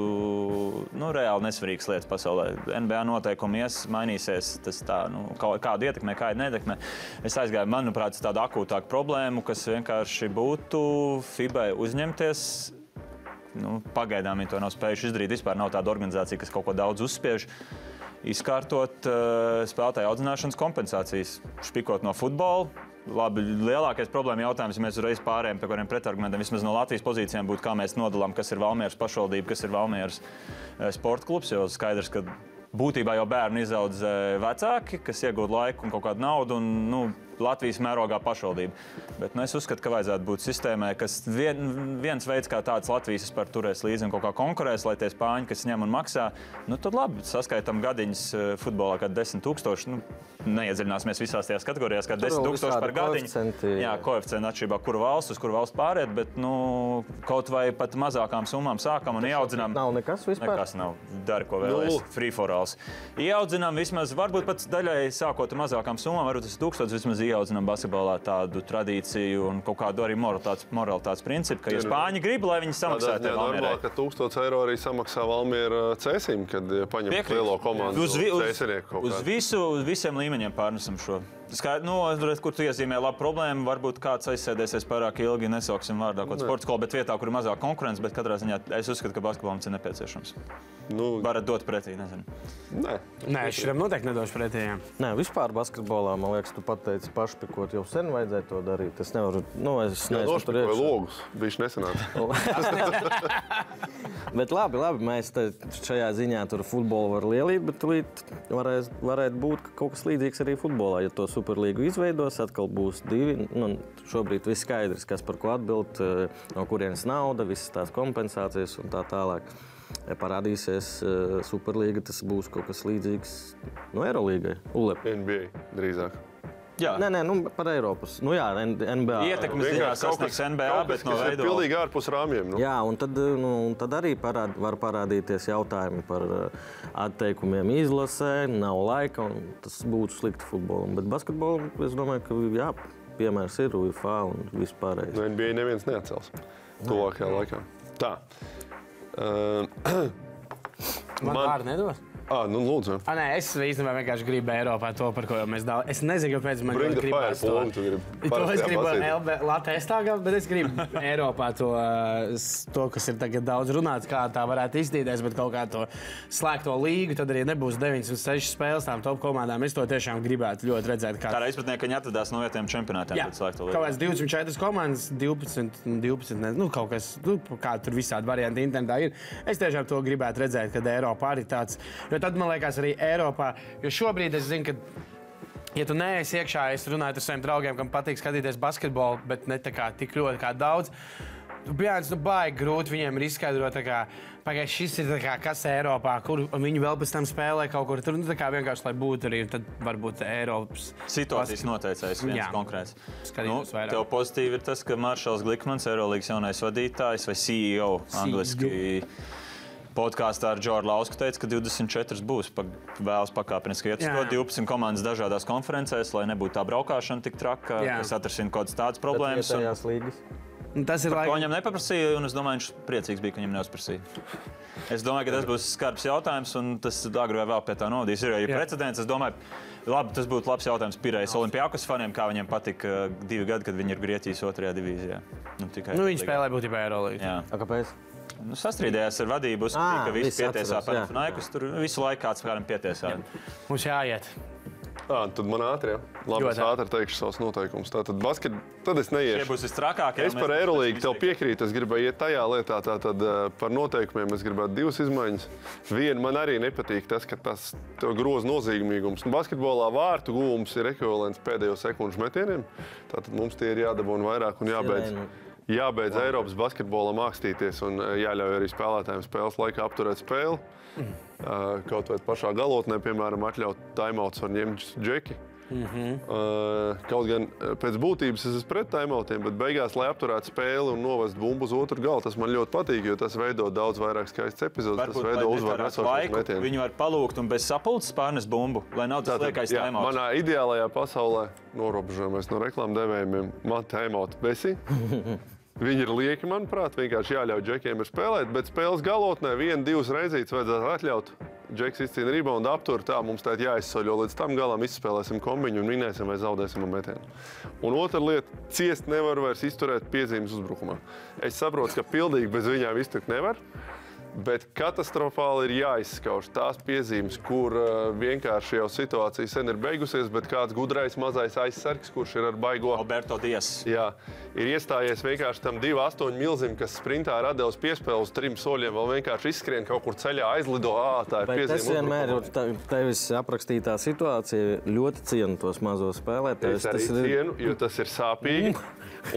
nu, reāli nesvarīgas lietas pasaulē. NBA noteikumi ies, mainīsies. Tas tā, nu, kā- kādu ietekmē, kādu neietekmē. Es aizgāju, manuprāt, tādu akūtāku problēmu, kas vienkārši būtu FIBA uzņemties. Nu, pagaidām viņi to nav spējuši izdarīt. Vispār nav tāda organizācija, kas kaut ko daudz uzspiež. Izkārtot uh, spēlētāju audzināšanas kompensācijas, špikot no futbola. Labi, lielākais problēma jautājums, ja mēs uzreiz pārējām pie kādiem pretargumentiem, vismaz no Latvijas pozīcijām, būtu, kā mēs nodalām, kas ir Valmieras pašvaldība, kas ir Valmieras eh, sporta klubs. Jo skaidrs, ka būtībā jau bērnu izaudz eh, vecāki, kas iegūst laiku un kaut kādu naudu. Un, nu, Latvijas mērogā pašvaldība. Bet nu, es uzskatu, ka vajadzētu būt sistēmai, kas vien, viens veids, kā tāds Latvijas vispār turēs līdzi un kaut kā konkurēs, lai tie spāņi, kas ņem un maksā, nu tad labi, saskaitām gadiņas eh, futbolā, kā 10 tūkstoši. Nu, Neiedziļināsimies visās tajās kategorijās, kā Tur 10 vēl tūkstoši par gadiņu. Jā, koeficienti atšķirībā, kur valsts, uz kuru valsts pāriet, bet nu, kaut vai pat mazākām summām sākam un ieaudzinām. Nav nekas vispār. Nekas nav. Dari, ko vēlaties. Nulli. Free for all. Ieaudzinām vismaz, varbūt pat daļai sākot ar mazākām summām, varbūt tas ir tūkstotis. Vismaz ieaudzinām basketbolā tādu tradīciju un kaut kādu arī moralitātes, moralitātes principu, ka, ja nu, spāņi grib, lai viņi samaksā tev ziņā normāli, Valmierai. ka 1000 eiro arī samaksā Valmiera cēsim, kad paņem lielo komandu. Uz, uz, uz, visu, uz visiem līmeņiem pārnesam šo. Skaidrs, nu, redz, kur tu iezīmē labu problēmu. Varbūt kāds aizsēdēsies pārāk ilgi, nesauksim vārdā kaut kādu sporta skolu, bet vietā, kur ir mazāk konkurence. Bet katrā ziņā es uzskatu, ka basketbolam tas ir nepieciešams. Nu, Varat dot pretī, nezinu. nē. Nē, es šitam noteikti nedošu pretī. jā. Nē, vispār basketbolā, man liekas, tu pateici, pašpikot jau sen vajadzēja to darīt. Es nevaru, nu, es neesmu tur iekšā. logus. Viņš nesanāca. <laughs> Bet labi, labi, mēs šajā ziņā tur futbolu var lielīt, bet tūlīt varēs, varētu būt ka kaut kas līdzīgs arī futbolā. Ja to superlīgu izveidos, atkal būs divi. Nu, šobrīd viss skaidrs, kas par ko atbild, eh, no kurienes nauda, visas tās kompensācijas un tā tālāk. Ja parādīsies eh, superlīga, tas būs kaut kas līdzīgs no Eirolandes. ULEP. NBA drīzāk. Jā, Nē, nē, nu, par Eiropas. Nu, jā, NBA. ietekmes ziņā sasniegs kas- NBA, kaut bet no veidola. Pilnīgi ārpus rāmjiem. Nu. Jā, un tad, nu, un tad arī parād, var parādīties jautājumi par uh, atteikumiem izlasē, nav laika, un tas būtu slikti futbolam. Bet basketbolam es domāju, ka jā, piemērs ir UFA un vispārējais. No NBA neviens neatcels tuvākajā laikā. Tā. Uh, <clears throat> Man, Man- vārdu nedos. Ah, nu, lūdzu. A, nē, es īstenībā vienkārši gribu Eiropā to, par ko jau mēs daudz. Es nezinu, kāpēc man fire gribās to. gribi To es gribu. LB, Latvijas tāgā, bet es gribu <laughs> Eiropā to, to, kas ir tagad daudz runāts, kā tā varētu izskatīties, bet kaut kā to slēgto līgu, tad arī nebūs 9 un 6 spēles tām top komandām. Es to tiešām gribētu ļoti redzēt. Kā Tādā izpratnē, ka viņi atradās no vietējiem čempionātiem Jā, pēc slēgta kaut kāds 24 komandas, 12, un 12 ne, nu, kaut kas, nu, kā tur visādi varianti internetā ir. Es tiešām to gribētu redzēt, kad Eiropā arī tāds, jo tad man liekas arī Eiropā, jo šobrīd es zinu, ka Ja tu neesi iekšā, es runāju ar saviem draugiem, kam patīk skatīties basketbolu, bet ne tā kā tik ļoti kā daudz. Tu biji nu, baigi grūti viņiem ir izskaidrot, kā, pagaid, šis ir kā, kas Eiropā, kur viņi vēl pēc tam spēlē kaut kur tur. Nu, tā kā vienkārši, lai būtu arī tad varbūt Eiropas Situācijas noteicējs viens Jā. konkrēts. Skatītos vairāk. tev pozitīvi ir tas, ka Maršals Glikmans, Eirolandes jaunais vadītājs vai CEO, angliski, podkāstā ar Džordžu Lausku teica, ka 24 būs pa, vēlas pakāpeniski iet uz to 12 komandas dažādās konferencēs, lai nebūtu tā braukšana tik traka, Jā. kas atrisina kaut kādas tādas problēmas. Un, Tas ir ko laikam. viņam nepaprasīja, un es domāju, viņš priecīgs bija, ka viņam neuzprasīja. <laughs> Es domāju, ka tas būs skarbs jautājums, un tas agri vai vēl pie tā nodīs. Ir jau Jā. precedents, es domāju, labi, tas būtu labs jautājums Pirējas Olimpijākas faniem, kā viņiem patika uh, divi gadi, kad viņi ir Grieķijas otrajā divīzijā. Nu, tikai Nu, viņi Līgā. spēlē būtībā Eirolandā. Kāpēc? Nu, sastrīdējās ar vadību, uzskatīja, Ā, ka pietiesā atceros, jā. Panathinaikos. Tur visu laiku kāds kādam pietiesā. Mums jāiet. À, tad man ātri, jā. Labi, es ātri teikšu savus noteikumus. Tātad, basket, tad es Tie neiešu. būs visstrakākie. Es par Eirolīgu tev piekrītu. Es gribēju iet tajā lietā, tātad par noteikumiem es gribētu divas izmaiņas. Viena man arī nepatīk tas, ka tas groz nozīmīgums. Nu, basketbolā vārtu gūms ir ekvivalents pēdējo sekundžu metieniem. Tātad mums tie ir jādabūna vairāk un jābeidz. Sirēnu. Jābeidz Eiropas basketbolam mākstīties un eh, jāļauj arī spēlētājiem spēles laikā apturēt spēli. Eh, Kaut vai pašā galotnē, piemēram, atļaut timeouts var ņemt džeki. Uh, kaut gan uh, pēc būtības es esmu pret timeoutiem, bet beigās, lai apturētu spēli un novestu bumbu uz otru galu, tas man ļoti patīk, jo tas veido daudz vairāk skaistas epizodes. Tas Varbūt, veido lai uzvaru laiku, metienus. Viņi var palūgt un bez sapulces pārnes bumbu, lai nav tas liekais jā, taimauts. manā ideālajā pasaulē, norobežojamies no reklāmdevējiem, man timeout besi. <laughs> Viņi ir lieki, manuprāt, vienkārši jāļauj džekiem spēlēt, bet spēles galotnē vienu, divas reizītes vajadzētu atļaut. Džeks izcīna reboundu, aptur tā, mums tā jāizsoļo līdz tam galam, izspēlēsim kombiņu un minēsim vai zaudēsim ar metienu. Un otra lieta - ciest nevar vairs izturēt piezīmes uzbrukumā. Es saprotu, ka pildīgi bez viņām izturēt nevar. Bet katastrofāli ir jāizskauž tās piezīmes, kur uh, vienkārši jau situācija sen ir beigusies, bet kāds gudrais mazais aizsargs, kurš ir ar baigo Alberto Dias. Jā, ir iestājies vienkārši tam 2,8 milzim, kas sprintā rada uz piespēli uz trim soļiem, vēl vienkārši izskrien kaut kur ceļā, aizlido. Ā, tā ir Bet tas piezīme. vienmēr ir tevis aprakstītā situācija. Ļoti cienu tos mazos spēlētājus. Es arī Tas ir cienu, jo tas ir sāpīgi.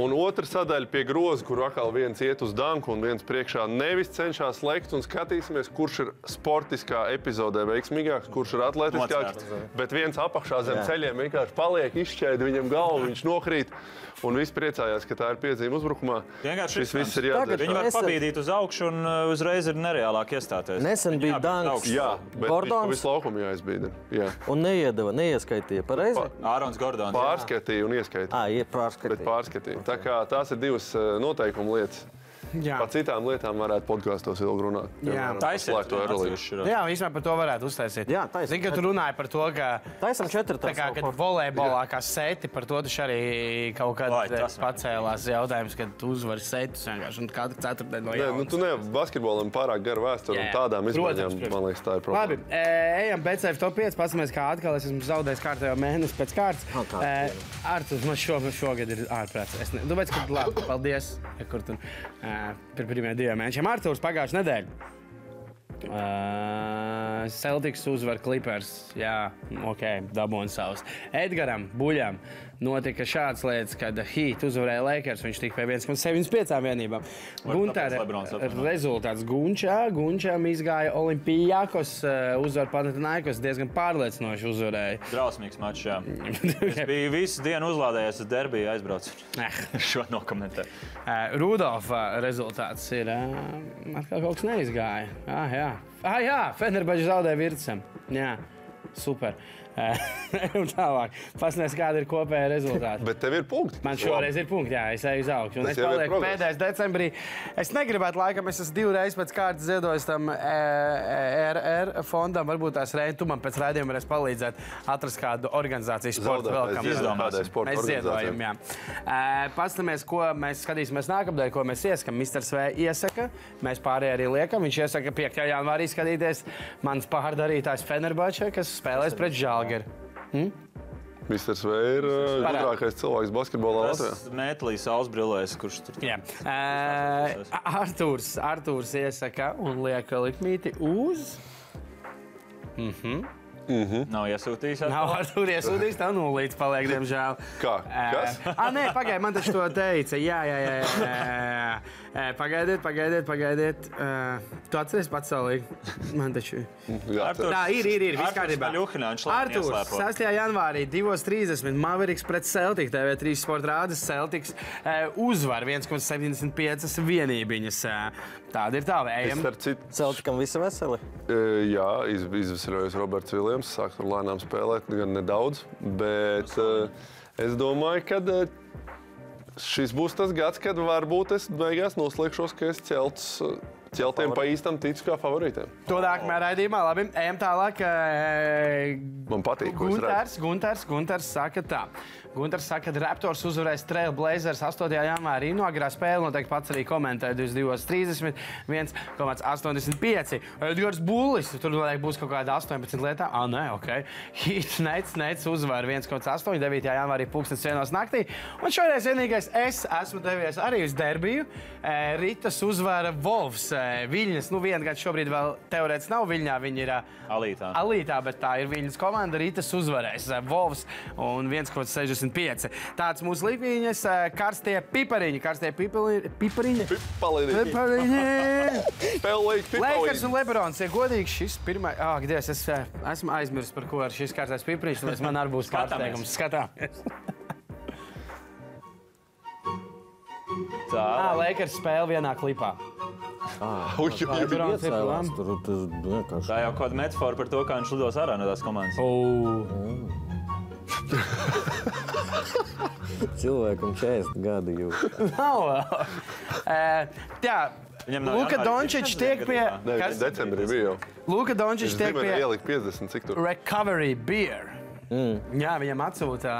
Un otra sadaļa pie groza, kur atkal viens iet uz danku un viens priekšā nevis cenšas slēgt un skatīsimies, kurš ir sportiskā epizodē veiksmīgāks, kurš ir atletiskāks. Bet viens apakšā zem Jā. ceļiem vienkārši paliek, izšķēda viņam galvu, viņš nokrīt. Un viss priecājās, ka tā ir piezīme uzbrukumā. Vienkārši Šis viss ir jādara. Viņi var pabīdīt uz augšu un uh, uzreiz ir nereālāk iestāties. Nesen bija danks. Jā, bet Gordons? visu laukumu jāizbīda. Jā. Un neiedeva, neieskaitīja pareizi. Ārons Gordons. Pārskatīja un ieskaitīja. Ah, Bet iepārskatīja. pārskatīja. Tā kā tās ir divas eh, noteikuma lietas. Jā. Par citām lietām varētu podkāstos ilgi runāt. Jā. Eurolīgu. atsevišķi. Jā, īstenībā par to varētu uztaisīt. Jā, taisnība. Zini, ka tu runāji par to, ka. Taisam četri Tā kā, kad volejbolā kā seti, par to taču arī kaut kad Vai, pacēlās jautājums, kad tu uzvari setus vienkārši un katru ceturtdienu no Nē, nu, jauna. tu nevari basketbolam pārāk garu vēsturi un tādām izmaiņām. Man liekas, tā ir Labi, problēma. e, ejam pēc top 5. Paskatāmies, kā atkal es esmu zaudējis kārtējo mēnesi pēc kārtas. Kā E, Artur, man šo, šogad ir ārprāts. Es ne, nu, kad, labi, paldies, kur tur e, par pirmiem diviem mēnešiem. Arturs pagājušajā nedēļā. Uh, Celtics uzvar Clippers. Jā, ok, dabūjām savus. Edgars Buļam notika šādas lietas, kad Heat uzvarēja Lakers. Viņš tika pie 1,75 vienībām. Gunter, atvainojas. rezultāts Gunčā. Gunčām izgāja Olimpijākos, uh, uzvar Panathinaikos, diezgan pārliecinoši uzvarēja. Drausmīgs mačs, jā. <laughs> Es biju visu dienu uzlādējies uz derbiju, aizbraucu. Eh. <laughs> Šo nokomentēju. Rudolfa rezultāts ir atkal kaut kas neizgāja. Ah, jā, ah, jā Fenerbaģis zaudēja virsam. Jā, super. Uh, <laughs> un tālāk, pasniedz, kāda ir kopējā rezultāta. Bet tev ir punkti. Man šoreiz ir punkts, jā, es eju uz augšu. Un es palieku pēdējais decembrī. Es negribētu, laikam, es esmu divreiz pēc kārtas ziedojis tam e, RR fondam. Varbūt tās man pēc raidījuma varēsi palīdzēt atrast kādu organizāciju sporta vēl kam. Sporta Mēs ziedojam, jā. Paskatāmies, ko mēs skatīsimies nākamajā, ko mēs iesakām. Mr. Sve iesaka, mēs pārējie arī liekam. Viņš iesaka 5. janvārī skatīties mans pārdarītājs Fenerbačs, kas spēlēs pret Žalgeru. Mr. Sveir ir uh, Parādi. gudrākais cilvēks basketbolā Latvijā. Tas Mētlīs Ausbrillēs, kurš tur Jā. Uh, Arthurs, Arthurs iesaka un liek likmīti uz. Nav iesūtījis. Nav Arthurs iesūtījis, tā nulīts paliek, diemžēl. Kā? Kas? Ah, nē, pagaidi, man taču to teica. Jā, jā, jā. jā. Eh, Pagaidiet, pagaidiet, pagaidiet. Tu atceries pats savu līgu? Man taču. Jā, Arturs- Tā ir, ir, ir. Viss kārtībā. Arturs, ieslēpo. 6. janvārī, 2.30. Mavericks pret Celtic. TV3 sporta rādes Celtics uzvar 1,75 vienībiņas. Tāda ir tā, ejam. Celtikam visi veseli. Jā, iz- izvesaļojas Roberts Viljams. Sāk tur lēnām spēlēt, gan nedaudz. Bet e, es domāju, ka e, šis būs tas gads, kad varbūt es beigās noslēgšos, ka es celts, e, celtiem pa īstam ticu kā favorītiem. To nākamajā raidījumā. Labi, ejam tālāk. Uh, Man patīk, ko. Gunārs, Gunārs, Gunārs saka tā. Gunārs saka, ka Raptors uzvarēs Trailblazers 8. janvārī. Inaugurā spēle noteikti pats arī komentēja 22.30, 1,85. Edgars Bullis, tur noteikti būs kaut kāda 18 lietā. Ah, nē, ok. <laughs> Hits Nets, Nets uzvar 1,8. 9. janvārī pūkstens vienos naktī. Un šoreiz vienīgais es esmu devies arī uz derbiju. Ritas uzvara Volvs. Viļņas, nu viena gan šobrīd vēl teorētiski nav Viļņā, viņi ir Alītā. Alītā, bet tā ir viņas komanda. Rītas uzvarēs Volvs un 1,65. Tāds mūsu līnijas karstie pipariņi. Karstie pipari- pipariņi. Pipariņi. <laughs> Lakers un Lebrons. Ja godīgi, šis pirmais, ah, Dievs, es eh, esmu aizmirsis, par ko ar šis karstais pipariņš, tāpēc man arī būs pārsteigums. Skatāmies. <laughs> Tā, Ah, Lakers spēle vienā klipā. Lebrons ir Iecēlās, prom. tur tas vienkārši. tā jau kaut kāda metafora par to, kā viņš lidos ārā no tās komandas. <laughs> Cilvēkam 40 gadi jau. Nav. Eh, Jā, Viņam nav Luka Dončičs 15 tiek pie. Nē, Kas? decembrī bija jau. Luka Dončičs tiek pie. ielikt 50, cik tur. Recovery beer. Mm. Jā, viņam atsūta,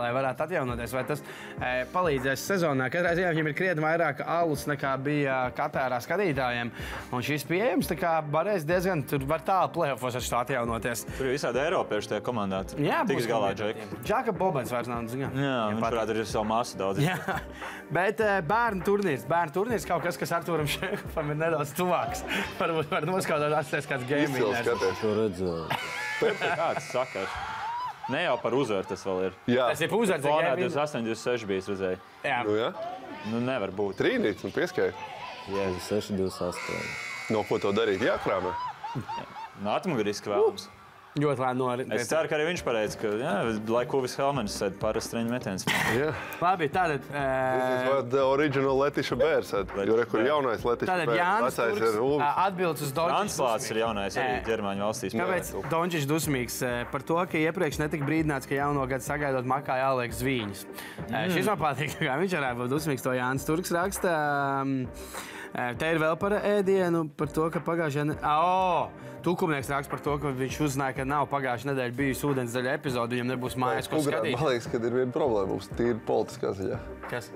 lai varētu atjaunoties. Vai tas e, palīdzēs sezonā? Katrā ziņā viņam ir krietni vairāk alus nekā bija Katārā skatītājiem. Un šis pieejams, tā kā varēs diezgan, tur var tālu plēsofos ar šo atjaunoties. Tur ir visādi eiropieši tajā komandā. Jā, tiks galā, kombinēti. Džek. Džaka Bobens vairs nav. zini, Jā, viņš varētu arī savu māsu daudz. Jā, <laughs> bet uh, bērnu turnīrs. Bērnu turnīrs kaut kas, kas Arturam Šefam ir nedaudz tuvāks. Varbūt var noskaidrot, atcerēties kāds skaties. To redzēju. <laughs> Kāds saka? Ne jau par uzvaru tas vēl ir. Jā, Tas ir uzvārds. Fonā 28, 26 bija redzēji. Jā, nu jā. Nu, nevar būt. Trīnīts un pieskait. Jēzus 6, 28. No ko to darīt? Jākrāmē. Nu, atmuguriski vēlams. Ļoti labi norit. Es ceru, ka arī viņš pareizi, ka, jā, lai Kuvis Helmanis sēd parasti treņu metiens. Jā. Labi, tātad. This Uh, is the original Letiša Bērs. Jo re, kur jaunais Letiša Tātad Bērs. Jānis Vecais Turks ir Ulfs. atbildes uz Dončis. Translāts ir jaunais arī Ģermāņu valstīs. Kāpēc Dončis dusmīgs eh, par to, ka iepriekš netika brīdināts, ka jauno gadu sagaidot makā jāliek zvīņas? Mm. Šis man patīk, <laughs> kā viņš varētu būt dusmīgs. To Jānis Turks raksta. Um, eh, Te ir vēl par ēdienu, par to, ka pagājušajā nedēļā. Oh, Tukumnieks raksta par to, ka viņš uzzināja, ka nav pagājušā nedēļa bijusi ūdens daļa epizode. Viņam nebūs mājas, ko skatīt. Man liekas, ka ir viena problēma mums tīri politiskā ziņā. Kas?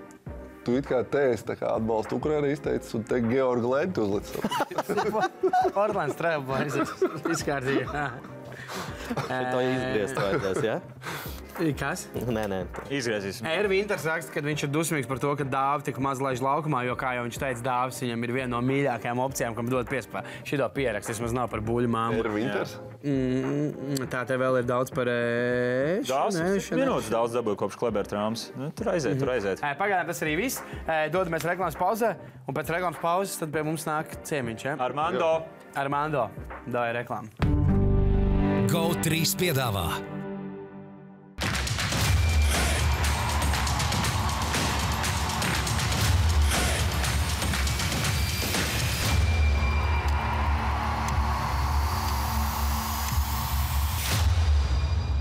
Tu it kā teici, tā kā atbalstu Ukraiņu izteicis, un te Georgi Lēnti uzlicis. <laughs> Orlands Trailblazers. Izkārtīja. <laughs> To izgriezt vajadzēs, jā? <laughs> Kas? Nē, nē. Izgriezīsim. Ervīns raksta, ka viņš ir dusmīgs par to, ka dāvā tik maz laiž laukumā, jo, kā jau viņš teica, dāvāts viņam ir viena no mīļākajām opcijām, kam dod piespēju. Šito pierakstu vismaz nav par. Ir Winters. Mm, tā te vēl ir daudz par ēšanu. Minūtes daudz dabūju kopš Klebera traumas. Nu, tur aiziet, tur aiziet. Ē, Pagaidām tas arī viss. Dodamies reklāmas pauzē, un pēc reklāmas pauzes tad pie mums nāk ciemiņš. Ja? Armando. Ar Mando. Dāvāj reklāmu. GO3 piedāvā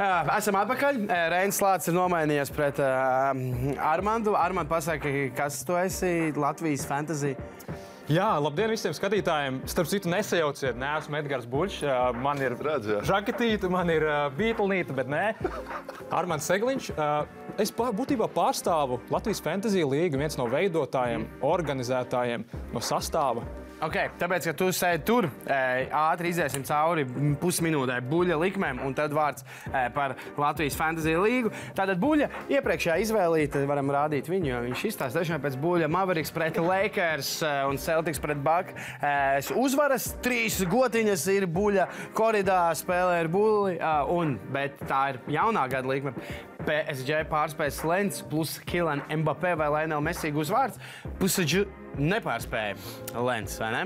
Esam atpakaļ. Ē, Reinis Lācis ir nomainījies pret uh, Armandu. Armandu, pasaki, kas tu esi Latvijas fantasy? Jā, labdien visiem skatītājiem. Starp citu, nesajauciet, neesmu Edgars Buļs. Man ir žaketīte, man ir beatlnīte, bet nē, Armāns Segliņš. Es būtībā pārstāvu Latvijas Fantasy līgu, viens no veidotājiem, organizētājiem, no sastāva. Okay, tāpēc, ka tu sēdi tur, ātri iziesim cauri pusminūtē buļļa likmēm, un tad vārds par Latvijas fantasy līgu. Tātad buļļa iepriekšējā izvēlīta, varam rādīt viņu, jo viņš izstāsta dažiem pēc buļļa Mavericks pret Lakers un Celtics pret Buck. Uzvaras trīs gotiņas ir buļļa koridā, spēlē ar buļļi, un, bet tā ir jaunā gada likme. PSG pārspējas Lens plus Kilan Mbappé vai Lionel Messi gūs vārds. PSG nepārspēja Lens, vai ne?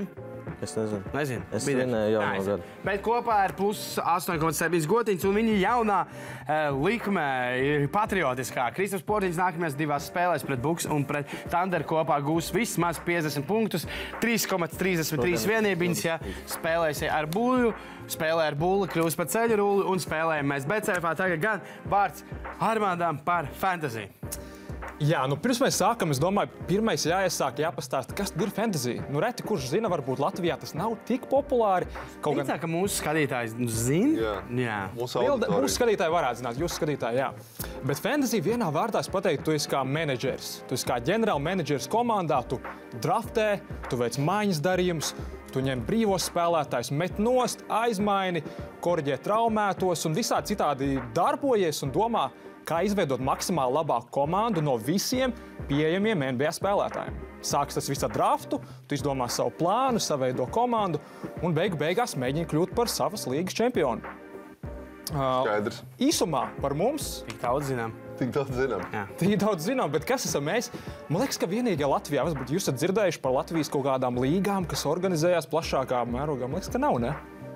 Es nezinu. Nezinu. Es jauno Nice. gadu. Bet kopā ir plus 8,7 gotiņas, un viņa jaunā uh, likme ir patriotiskā. Kristofers Portiņš nākamajās divās spēlēs pret Buks un pret Thunderu kopā gūs vismaz 50 punktus, 3,33 vienībiņas, ja spēlēs ar būļu. Spēlē ar būli, kļūst par ceļu rulli un spēlējam mēs BCFā. Tagad gan vārds Armādām par fantasy. Jā, nu pirms mēs sākam, es domāju, pirmais jāiesāk, jāpastāsta, kas ir fantasy. Nu, reti, kurš zina, varbūt Latvijā tas nav tik populāri. Kaut Gan... Tā kā mūsu skatītājs zina, Jā. jā. Mūsu auditorija. mūsu skatītāji varētu zināt, jūsu skatītāji, jā. Bet fantasy vienā vārdā es pateiktu, tu esi kā menedžers. Tu esi kā ģenerālmenedžers komandā, tu draftē, tu veic maiņas darījumus, tu ņem brīvos spēlētājus, met nost, aizmaini, korģē traumētos un visādi citādi darbojies un domā, kā izveidot maksimāli labāku komandu no visiem pieejamiem NBA spēlētājiem. Sāks tas viss ar draftu, tu izdomā savu plānu, savaido komandu un beigu beigās mēģini kļūt par savas līgas čempionu. Skaidrs. Īsumā par mums Tik daudz zinām. Tik daudz zinām. Tik daudz zinām, bet kas esam mēs? Man liekas, ka vienīgā Latvijā, varbūt jūs esat dzirdējuši par Latvijas kaut kādām līgām, kas organizējās plašākā mērogā. Man liekas, ka nav. Ne?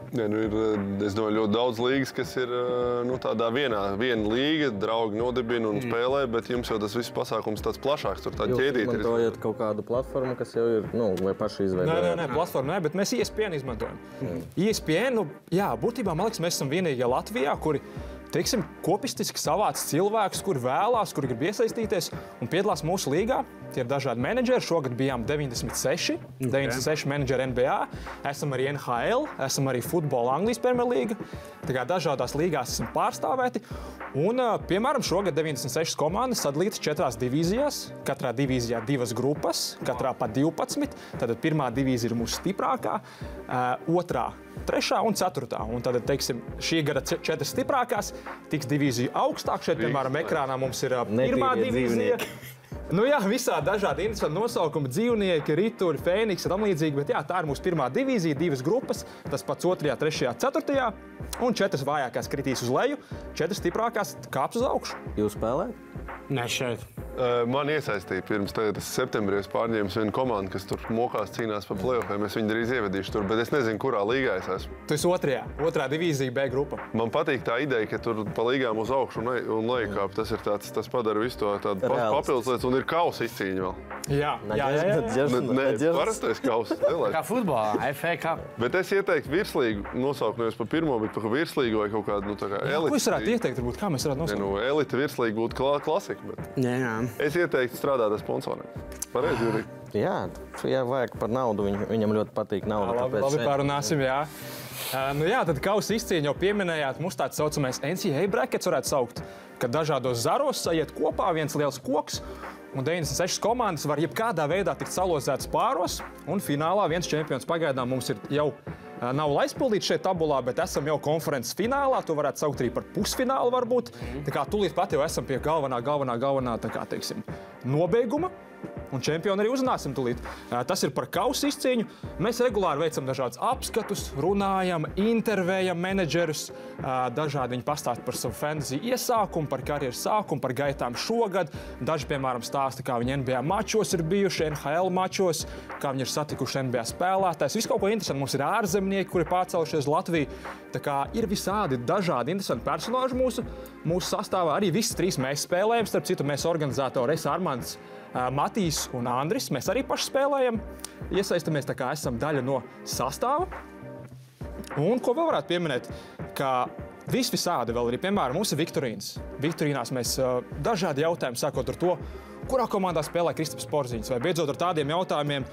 Nē, nu ir, eh, es domāju, ļoti daudz līgas, kas ir eh, nu, tādā vienā viena līga, draugi nodibina un mm. spēlē, bet jums jau tas viss pasākums tāds plašāks, tur tāda ķēdīte ir. izmantojat kaut kādu platformu, kas jau ir, nu, vai paši Nē, nē, izveidojat. nē, platforma, nē, bet mēs E ISPN izmantojam. ISPN, nu, jā, būtībā man liekas, mēs esam vienīgie Latvijā, kuri teiksim, kopistiski savāc cilvēkus, kuri vēlās, kuri grib iesaistīties un piedalās mūsu līgā. Tie ir dažādi menedžeri. Šogad bijām 96, okay. 96 menedžeri NBA. Esam arī NHL, esam arī futbola Anglijas Premjerlīga. Tā kā dažādās līgās esam pārstāvēti. Un, piemēram, šogad 96 komandas sadalītas četrās divīzijās. Katrā divīzijā divas grupas, katrā pa 12. Tad pirmā divīzija ir mūsu stiprākā, otrā trešā un ceturtā. Un tad, teiksim, šī gada četras stiprākās tiks divīzija augstāk. Šeit, piemēram, ekrānā mums ir pirmā divīzija. dzīvnieki. Nu jā, visādi dažādi interesanti nosaukumi, dzīvnieki, rituļi, fēniks un tam līdzīgi. Bet jā, tā ir mūsu pirmā divīzija, divas grupas. Tas pats otrajā, trešajā, ceturtajā. Un četras vājākās kritīs uz leju, četras stiprākās kāps uz augšu. Jūs spēlējat? Ne šeit. Man iesaistīja pirms septembrī es pārņēmu vienu komandu, kas tur mokās, cīnās par playoffiem. Es viņu drīz ievedīšu tur, bet es nezinu, kurā līgā es esmu. Tu esi otrajā, otrā divīzija, B grupa. Man patīk tā ideja, ka tur pa līgām uz augšu un, un leju kāp. Tas, ir tāds, tas padara visu to tādu papildus lietas, un ir kausa izcīņa vēl. Jā, jā, jā. jā. Ne, ne, parastais kausa. <laughs> Kā futbolā, FA Cup. Bet es ieteiktu virslīgu, nosaukt nevis par pirmo, bet par virslīgu vai kaut kādu nu, tā kā Ko jūs varētu ieteikt? Varbūt, kā mēs varētu Ne, nosaukt? nu, elite virslīga būtu klasika. Bet Jā, jā. es ieteiktu strādāt ar sponsoriem. Pareizi, Jurija. Jā, ja vajag par naudu, viņ, viņam ļoti patīk nauda. Labi, tāpēc labi šeit- pārunāsim. Jā. Uh, nu jā, tad kausa izcīņa jau pieminējāt. Mums tāds saucamais NCAA brackets varētu saukt, kad dažādos zaros sajiet kopā viens liels koks. Un 96 komandas var jebkādā veidā tikt salozētas pāros, un finālā viens čempions pagaidām mums ir jau nav aizpildīts šeit tabulā, bet esam jau konferences finālā. To varētu saukt arī par pusfinālu varbūt. Tā kā tūlīt pat jau esam pie galvenā, galvenā, galvenā tā kā, teiksim, nobeiguma. Un čempioni arī uzzināsim tūlīt. Tas ir par kausa izcīņu. Mēs regulāri veicam dažādus apskatus, runājam, intervējam menedžerus. Dažādi viņi pastāsta par savu fantasy iesākumu, par karjeras sākumu, par gaitām šogad. Daži, piemēram, stāsta, kā viņi NBA mačos ir bijuši, NHL mačos, kā viņi ir satikuši NBA spēlētājus. Viss kaut ko interesantu. Mums ir ārzemnieki, kuri pārcēlušies Latviju. Tā kā ir visādi dažādi interesanti personāļi mūsu, mūsu sastāvā. Arī visi trīs mēs spēlējam. Starp citu, mēs organizatori esam Armāns. Matīs un Andris. Mēs arī paši spēlējam, iesaistamies, tā kā esam daļa no sastāva. Un ko vēl varētu pieminēt? Ka Viss visādi vēl ir. Piemēram, mums ir Viktorīnas. Viktorīnās mēs dažādi jautājumi sākot ar to, kurā komandā spēlē Kristaps Porziņš, vai beidzot ar tādiem jautājumiem,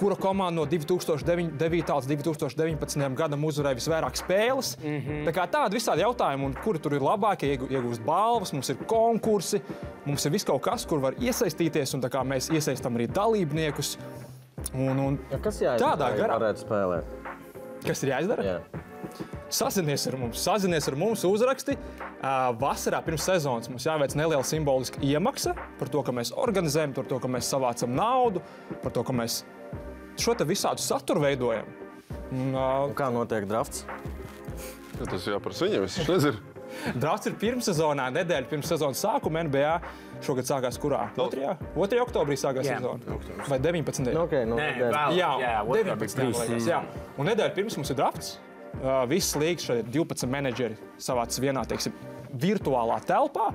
kura komanda no 2009. līdz 2019. gadam uzvarēja visvairāk spēles. Mm -hmm. Tā kā tādi visādi jautājumi, un kuri tur ir labākie, iegūst balvas, mums ir konkursi, mums ir viss kaut kas, kur var iesaistīties, un tā kā mēs iesaistām arī dalībniekus. Un, un Kas jāizdara? Tādā garā. varētu spēlēt. kas ir jāizdara? Jā. Sazinies ar mums, sazinies ar mums, uzraksti. Vasarā pirms sezonas mums jāveic neliela simboliska iemaksa par to, ka mēs organizējam, par to, ka mēs savācam naudu, par to, ka mēs šo te visādu saturu veidojam. Un, Un Kā notiek drafts? Ja Tas jāprasa viņam, es nezinu. <laughs> Drafts ir pirmssezonā, nedēļa pirms sezonas sākuma NBA. Šogad sākās kurā? 2. 2. oktobrī sākās Jā, sezona. Vai 19. Nu, okay, nu, Nē, vēl. Jā, Jā, jā otrā 19. man liekas, jā. Un nedēļa pirms mums ir drafts. Uh, Visas līnijas šeit 12 menedžeri savāc vienā teiksim, virtuālā telpā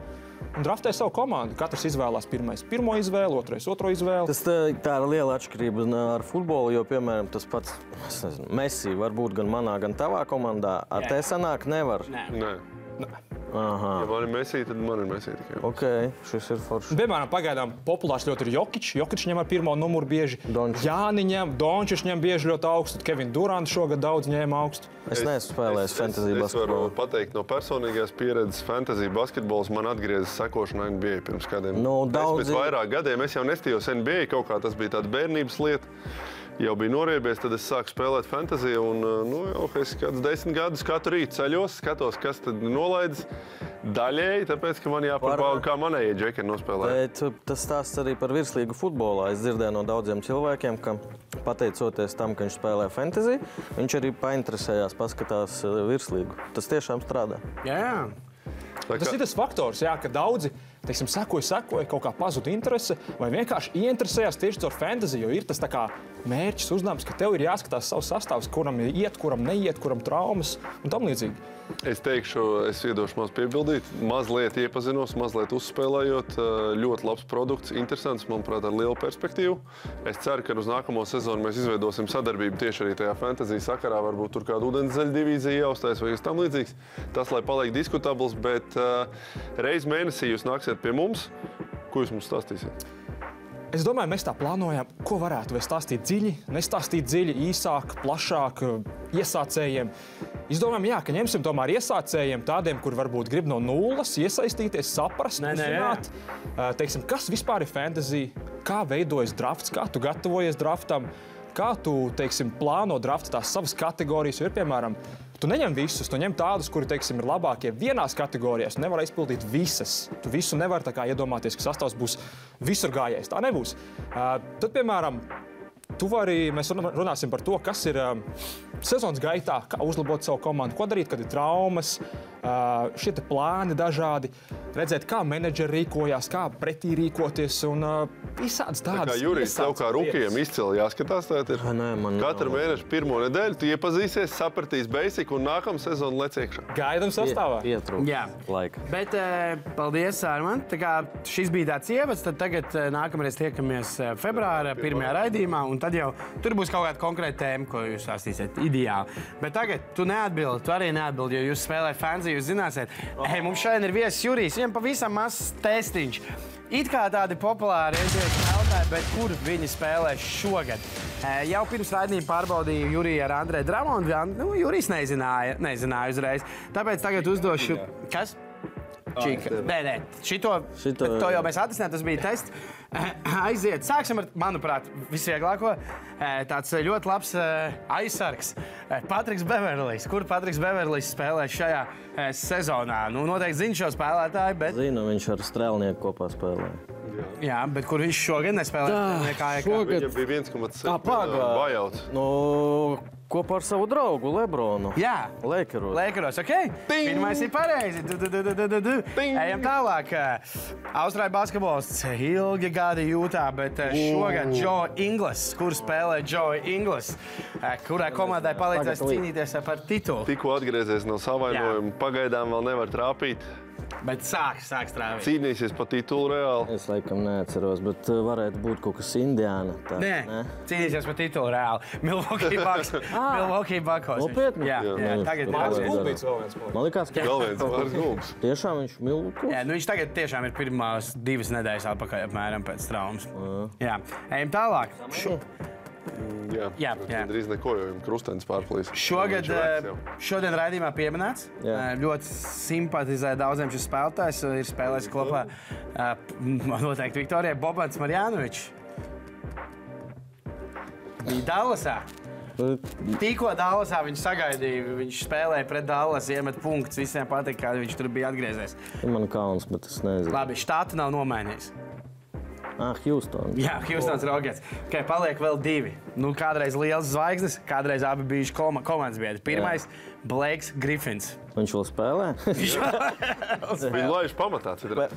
un draftē savu komandu. Katrs izvēlās pirmais, pirmo izvēli, otrais, otro izvēli. Tas tā, tā ir liela atšķirība ar futbolu, jo, piemēram, tas pats es nezinu, Messi var būt gan manā, gan tavā komandā. Ar te sanāk, nevar. Nē. Aha, Ja man ir mesija, tad man ir mesija tikai. ok, šis ir foršs. Piemēram, pagaidām populārs ļoti ir Jokic. Jokic ņem ar pirmo numuru bieži. Dončić. Jāni ņem, Dončis ņem bieži ļoti augstu. Kevins Durants šogad daudz ņēma augstu. Es neesmu spēlējis fantasy Es, es varu basketbolu. pateikt no personīgās pieredzes, fantasy basketbols man atgriezās sekošana NBA pirms kādiem Nu, daudzi- desmit vairāk gadiem. Es jau nestījos NBA, kaut kā tas bija tāds bērnības lieta. Jau bija noriebies, tad es sāku spēlēt fantasy. Un, nu, jau es kādus desmit gadus katru rītu ceļos, skatos, kas tad nolaidas daļēji, tāpēc, ka man jāpārbauda, kā manējie džekļi nospēlē. Bet uh, tas stāsts arī par virslīgu futbolā. Es dzirdēju no daudziem cilvēkiem, ka pateicoties tam, ka viņš spēlē fantasy, viņš arī painteresējās, paskatās virslīgu. Tas tiešām strādā. Jā, jā. Tā Tas kā- ir tas faktors, jā, ka daudzi teiksim, sekoja, sekoja, kaut kā pazuda interese, vai vienkārši ieinteresējās tieši caur fantasy. Jo ir tas kā mērķis, uzdevums, ka tev ir jāskatās savs sastāvs, kuram iet, kuram neiet, kuram traumas un tam līdzīgi. Es teikšu, es iedošu maz piebildīt. Mazliet iepazinos, mazliet uzspēlējot. eh, Ļoti labs produkts, interesants, manuprāt, ar lielu perspektīvu. Es ceru, ka uz nākamo sezonu mēs izveidosim sadarbību tieši arī tajā fantasy sakarā. Varbūt tur kāda ūdenszeļa divīzija jāuztais vai kas tam līdzīgs. Tas, lai paliek diskutabls, bet uh, reiz mēnesī jūs nāksiet pie mums. Ko jūs mums stāstīsiet? Es domāju, mēs tā plānojam, ko varētu vai stāstīt dziļi, nestāstīt dziļi, īsāk, plašāk, iesācējiem. Izdomājam, jā, ka ņemsim tomēr iesācējiem, tādiem, kur varbūt grib no nulles iesaistīties, saprast, Nē, nē, uzzināt, ā, teiksim, kas vispār ir fantasy, kā veidojas drafts, kā tu gatavojies draftam, kā tu teiksim, plāno draftu tās savas kategorijas. Jo ir, piemēram, Tu neņem visus, tu ņem tādus, kuri teiksim, ir labākie vienās kategorijās. Tu nevari izpildīt visas. Tu visu nevari tā kā iedomāties, ka sastāvs būs visur gājējis. Tā nebūs. Uh, tad, piemēram, Tu vari, mēs runāsim par to, kas ir um, sezonas gaitā, kā uzlabot savu komandu, ko darīt, kad ir traumas, šie te plāni dažādi, redzēt, kā menedžeri rīkojās, kā pretī rīkoties un visādas Tā tādas kā Jurijs tev kā rūkiem izcili jāskatās, tā ir. Nē, man Katru mēnešu pirmo nedēļu tu iepazīsies, sapratīsi basic un nākamā sezona lec iekšā. Gaidām sastāvā. Pietrūkst Jā. laika. Bet eh, paldies, Armand. Tā kā Šis bija tāds ievads, tad tagad nākamreiz tiekamies februāra pirmajā raidījumā, un tad jau tur būs kaut kāda konkrēta tēma, ko jūs stāstīsiet. Ideāli. Bet tagad tu neatbildi, tu arī neatbildi, jo jūs spēlējat fanzi, jūs zināsiet, hei, mums šodien ir viesis Jurijs, viņam pavisam mazs testiņš. It kā tādi populāri NBA spēlētāji, bet kur viņi spēlē šogad? Jau pirms raidījuma pārbaudīju Juriju ar Andrēnu Dramondu. Nu, Jurijs nezināja, nezināja uzreiz. Tāpēc tagad uzdošu. Kas? Čika. Nē, nē, šito, Šito- to jau mēs atrisinājām. Tas bija tests. <clears throat> Aiziet. Sāksim ar, manuprāt, visvieglāko. Tāds ļoti labs eh, aizsargs. Patriks Beverlijs. Kur Patriks Beverlijs spēlē šajā sezonā? Nu, noteikti zina šo spēlētāju, bet, Zinu, viņš ar strēlnieku kopā spēlē. jā, bet kur viņš šogad nespēlē? Nekā, nekā. šogad- Viņam bija 1,7 Tā, pagā. bajauts. Nu, kopā ar savu draugu Lebronu. Jā. Lekeros. Lēkaros, ok? Pirmais ir pareizi. Du, du, du, du, du, du, du. Ejam tālāk. Austrālijas basketbolists ilgi gadi jūtā, bet eh, šogad Joe Inglis, kur spēlē Joe Inglis, eh, kurai komandai palīdzēs cīnīties par titulu. Tikko atgriezies no savainojuma, pagaidām vēl nevar trāpīt. Bet sāks, sāks strādāt. Cīnīsies par titulu reāli. Es laikam neatceros, bet uh, varētu būt kaut kas Indiāna. Tā, Nē, cīnīsies par titulu reāli. <laughs> Milwaukee Bucks. <laughs> Milwaukee Bucks. Nopietni? Jā, jā, Jā. tagad Gulbis. Gulbīts vēl viens paliks. Man liekas, ka Vēl viens vārds gulbs. tiešām viņš milku. Jā, nu viņš tagad tiešām ir pirmās divas nedēļas atpakaļ apmēram pēc traumas. Jā, ejam tālāk. Šo, Jā, Jā, jā. Drīz neko, viņam krustenis pārplīs. Šogad, eh, jau. šodien raidījumā pieminēts. Jā. Eh, Ļoti simpatizē daudziem šis spēlētājs. Ir spēlējis kopā eh, <laughs> noteikti Viktorijai Bobans Marjanovičs. Bija Dallasā. Tikko Dallasā viņš sagaidīja, viņš spēlēja pret Dallasu, iemet punktus. Visiem patīk, kā viņš tur bija atgriezies. Man kauns, bet es nezinu. Labi, štāta nav nomainījis. Ah, Houston. Jā, Houston's Rockets. Okay, paliek vēl divi. Nu, kādreiz liels zvaigznes, kādreiz abi bijuši koma, komandas biedri. Pirmais - Blakes Griffins. Viņš vēl spēlē. <laughs> Viņu laiž pamatā.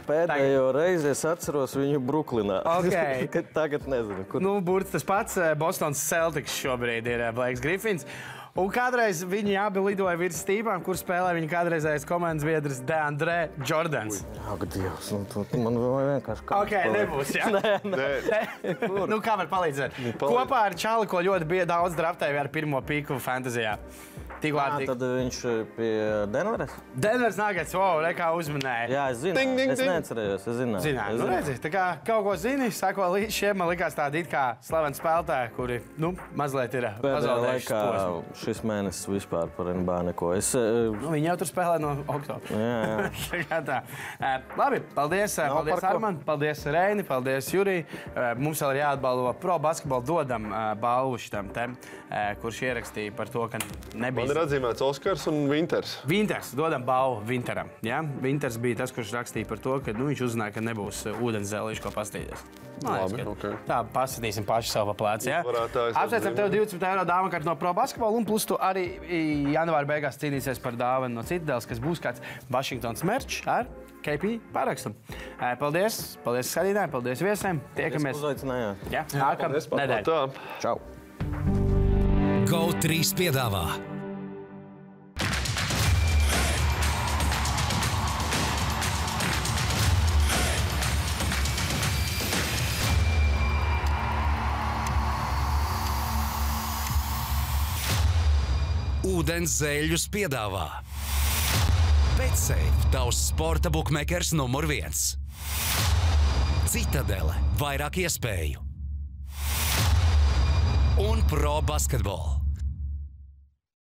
Pēdējo reizi es atceros viņu Brooklynā. Ok. <laughs> Kad Tagad nezinu, kur. Nu, Burts tas pats. eh, Bostonas Celtics šobrīd ir eh, Blakes Griffins. Un kādreiz viņi abi lidoja virs stīpām, kur spēlēja viņa kādreizējais komandas biedrs Deandre Jordans. Ak, Dievs, nu, tu, tu man vienkārši kā. Ok, nebūs. Jā. <laughs> Nē, nu, kā var palīdzēt? palīdz. Kopā ar Čāli, ko ļoti bija daudz draftēja ar pirmo pīku fantāzijā. Ah, ar tad viņš pie Denveras? Denveras Nuggets, wow, re, kā uzmanēja. Jā, es zinu. Ding, ding, es ding. neatcerējos, es zināju. Zināt, es nu, zināju. redzi, tā kā kaut ko zini, sako līdz šiem, man likās tādi it kā slaveni spēlētāji, kuri, nu, mazliet ir pazaudējuši laikā posmu. šis mēnesis vispār par NBA neko. Es, eh, Nu, viņi jau tur spēlē no oktobra. jā, jā. <laughs> Tā kā tā. Eh, Labi, paldies, eh, Nav paldies. Armand, paldies Reini, paldies. Eh, Mums vēl ir jāatbalvo pro basketbolu dodam balvu šitam te, eh, kurš ierakstīja par to, ka man ir atzīmēts Oskars un Winters. Vinters, dodam balvu Vinteram. Ja? Vinters bija tas, kurš rakstīja par to, ka nu, viņš uzzināja, ka nebūs uh, ūdens zēlīšu, ko pastīties. Labi, ok. Tā, pasītīsim paši savu plācu. Ja? Apsveicam tev atzīmē. 20 eiro dāvanu kārtu no Pro Basketball, un plus tu arī i, janvāra beigās cīnīsies par dāvanu no Citadels, kas būs kāds Washingtons merch ar KP parakstu. Eh, Paldies, paldies skatītājiem, paldies viesiem. Tiekamies Uzaicinājāt. ja? nākamā nedēļa. Čau! GO3 piedāvā Ūdens zēļus piedāvā Betsafe, tavs sporta buklets numur viens. Citadele, vairāk iespēju un pro basketbolu.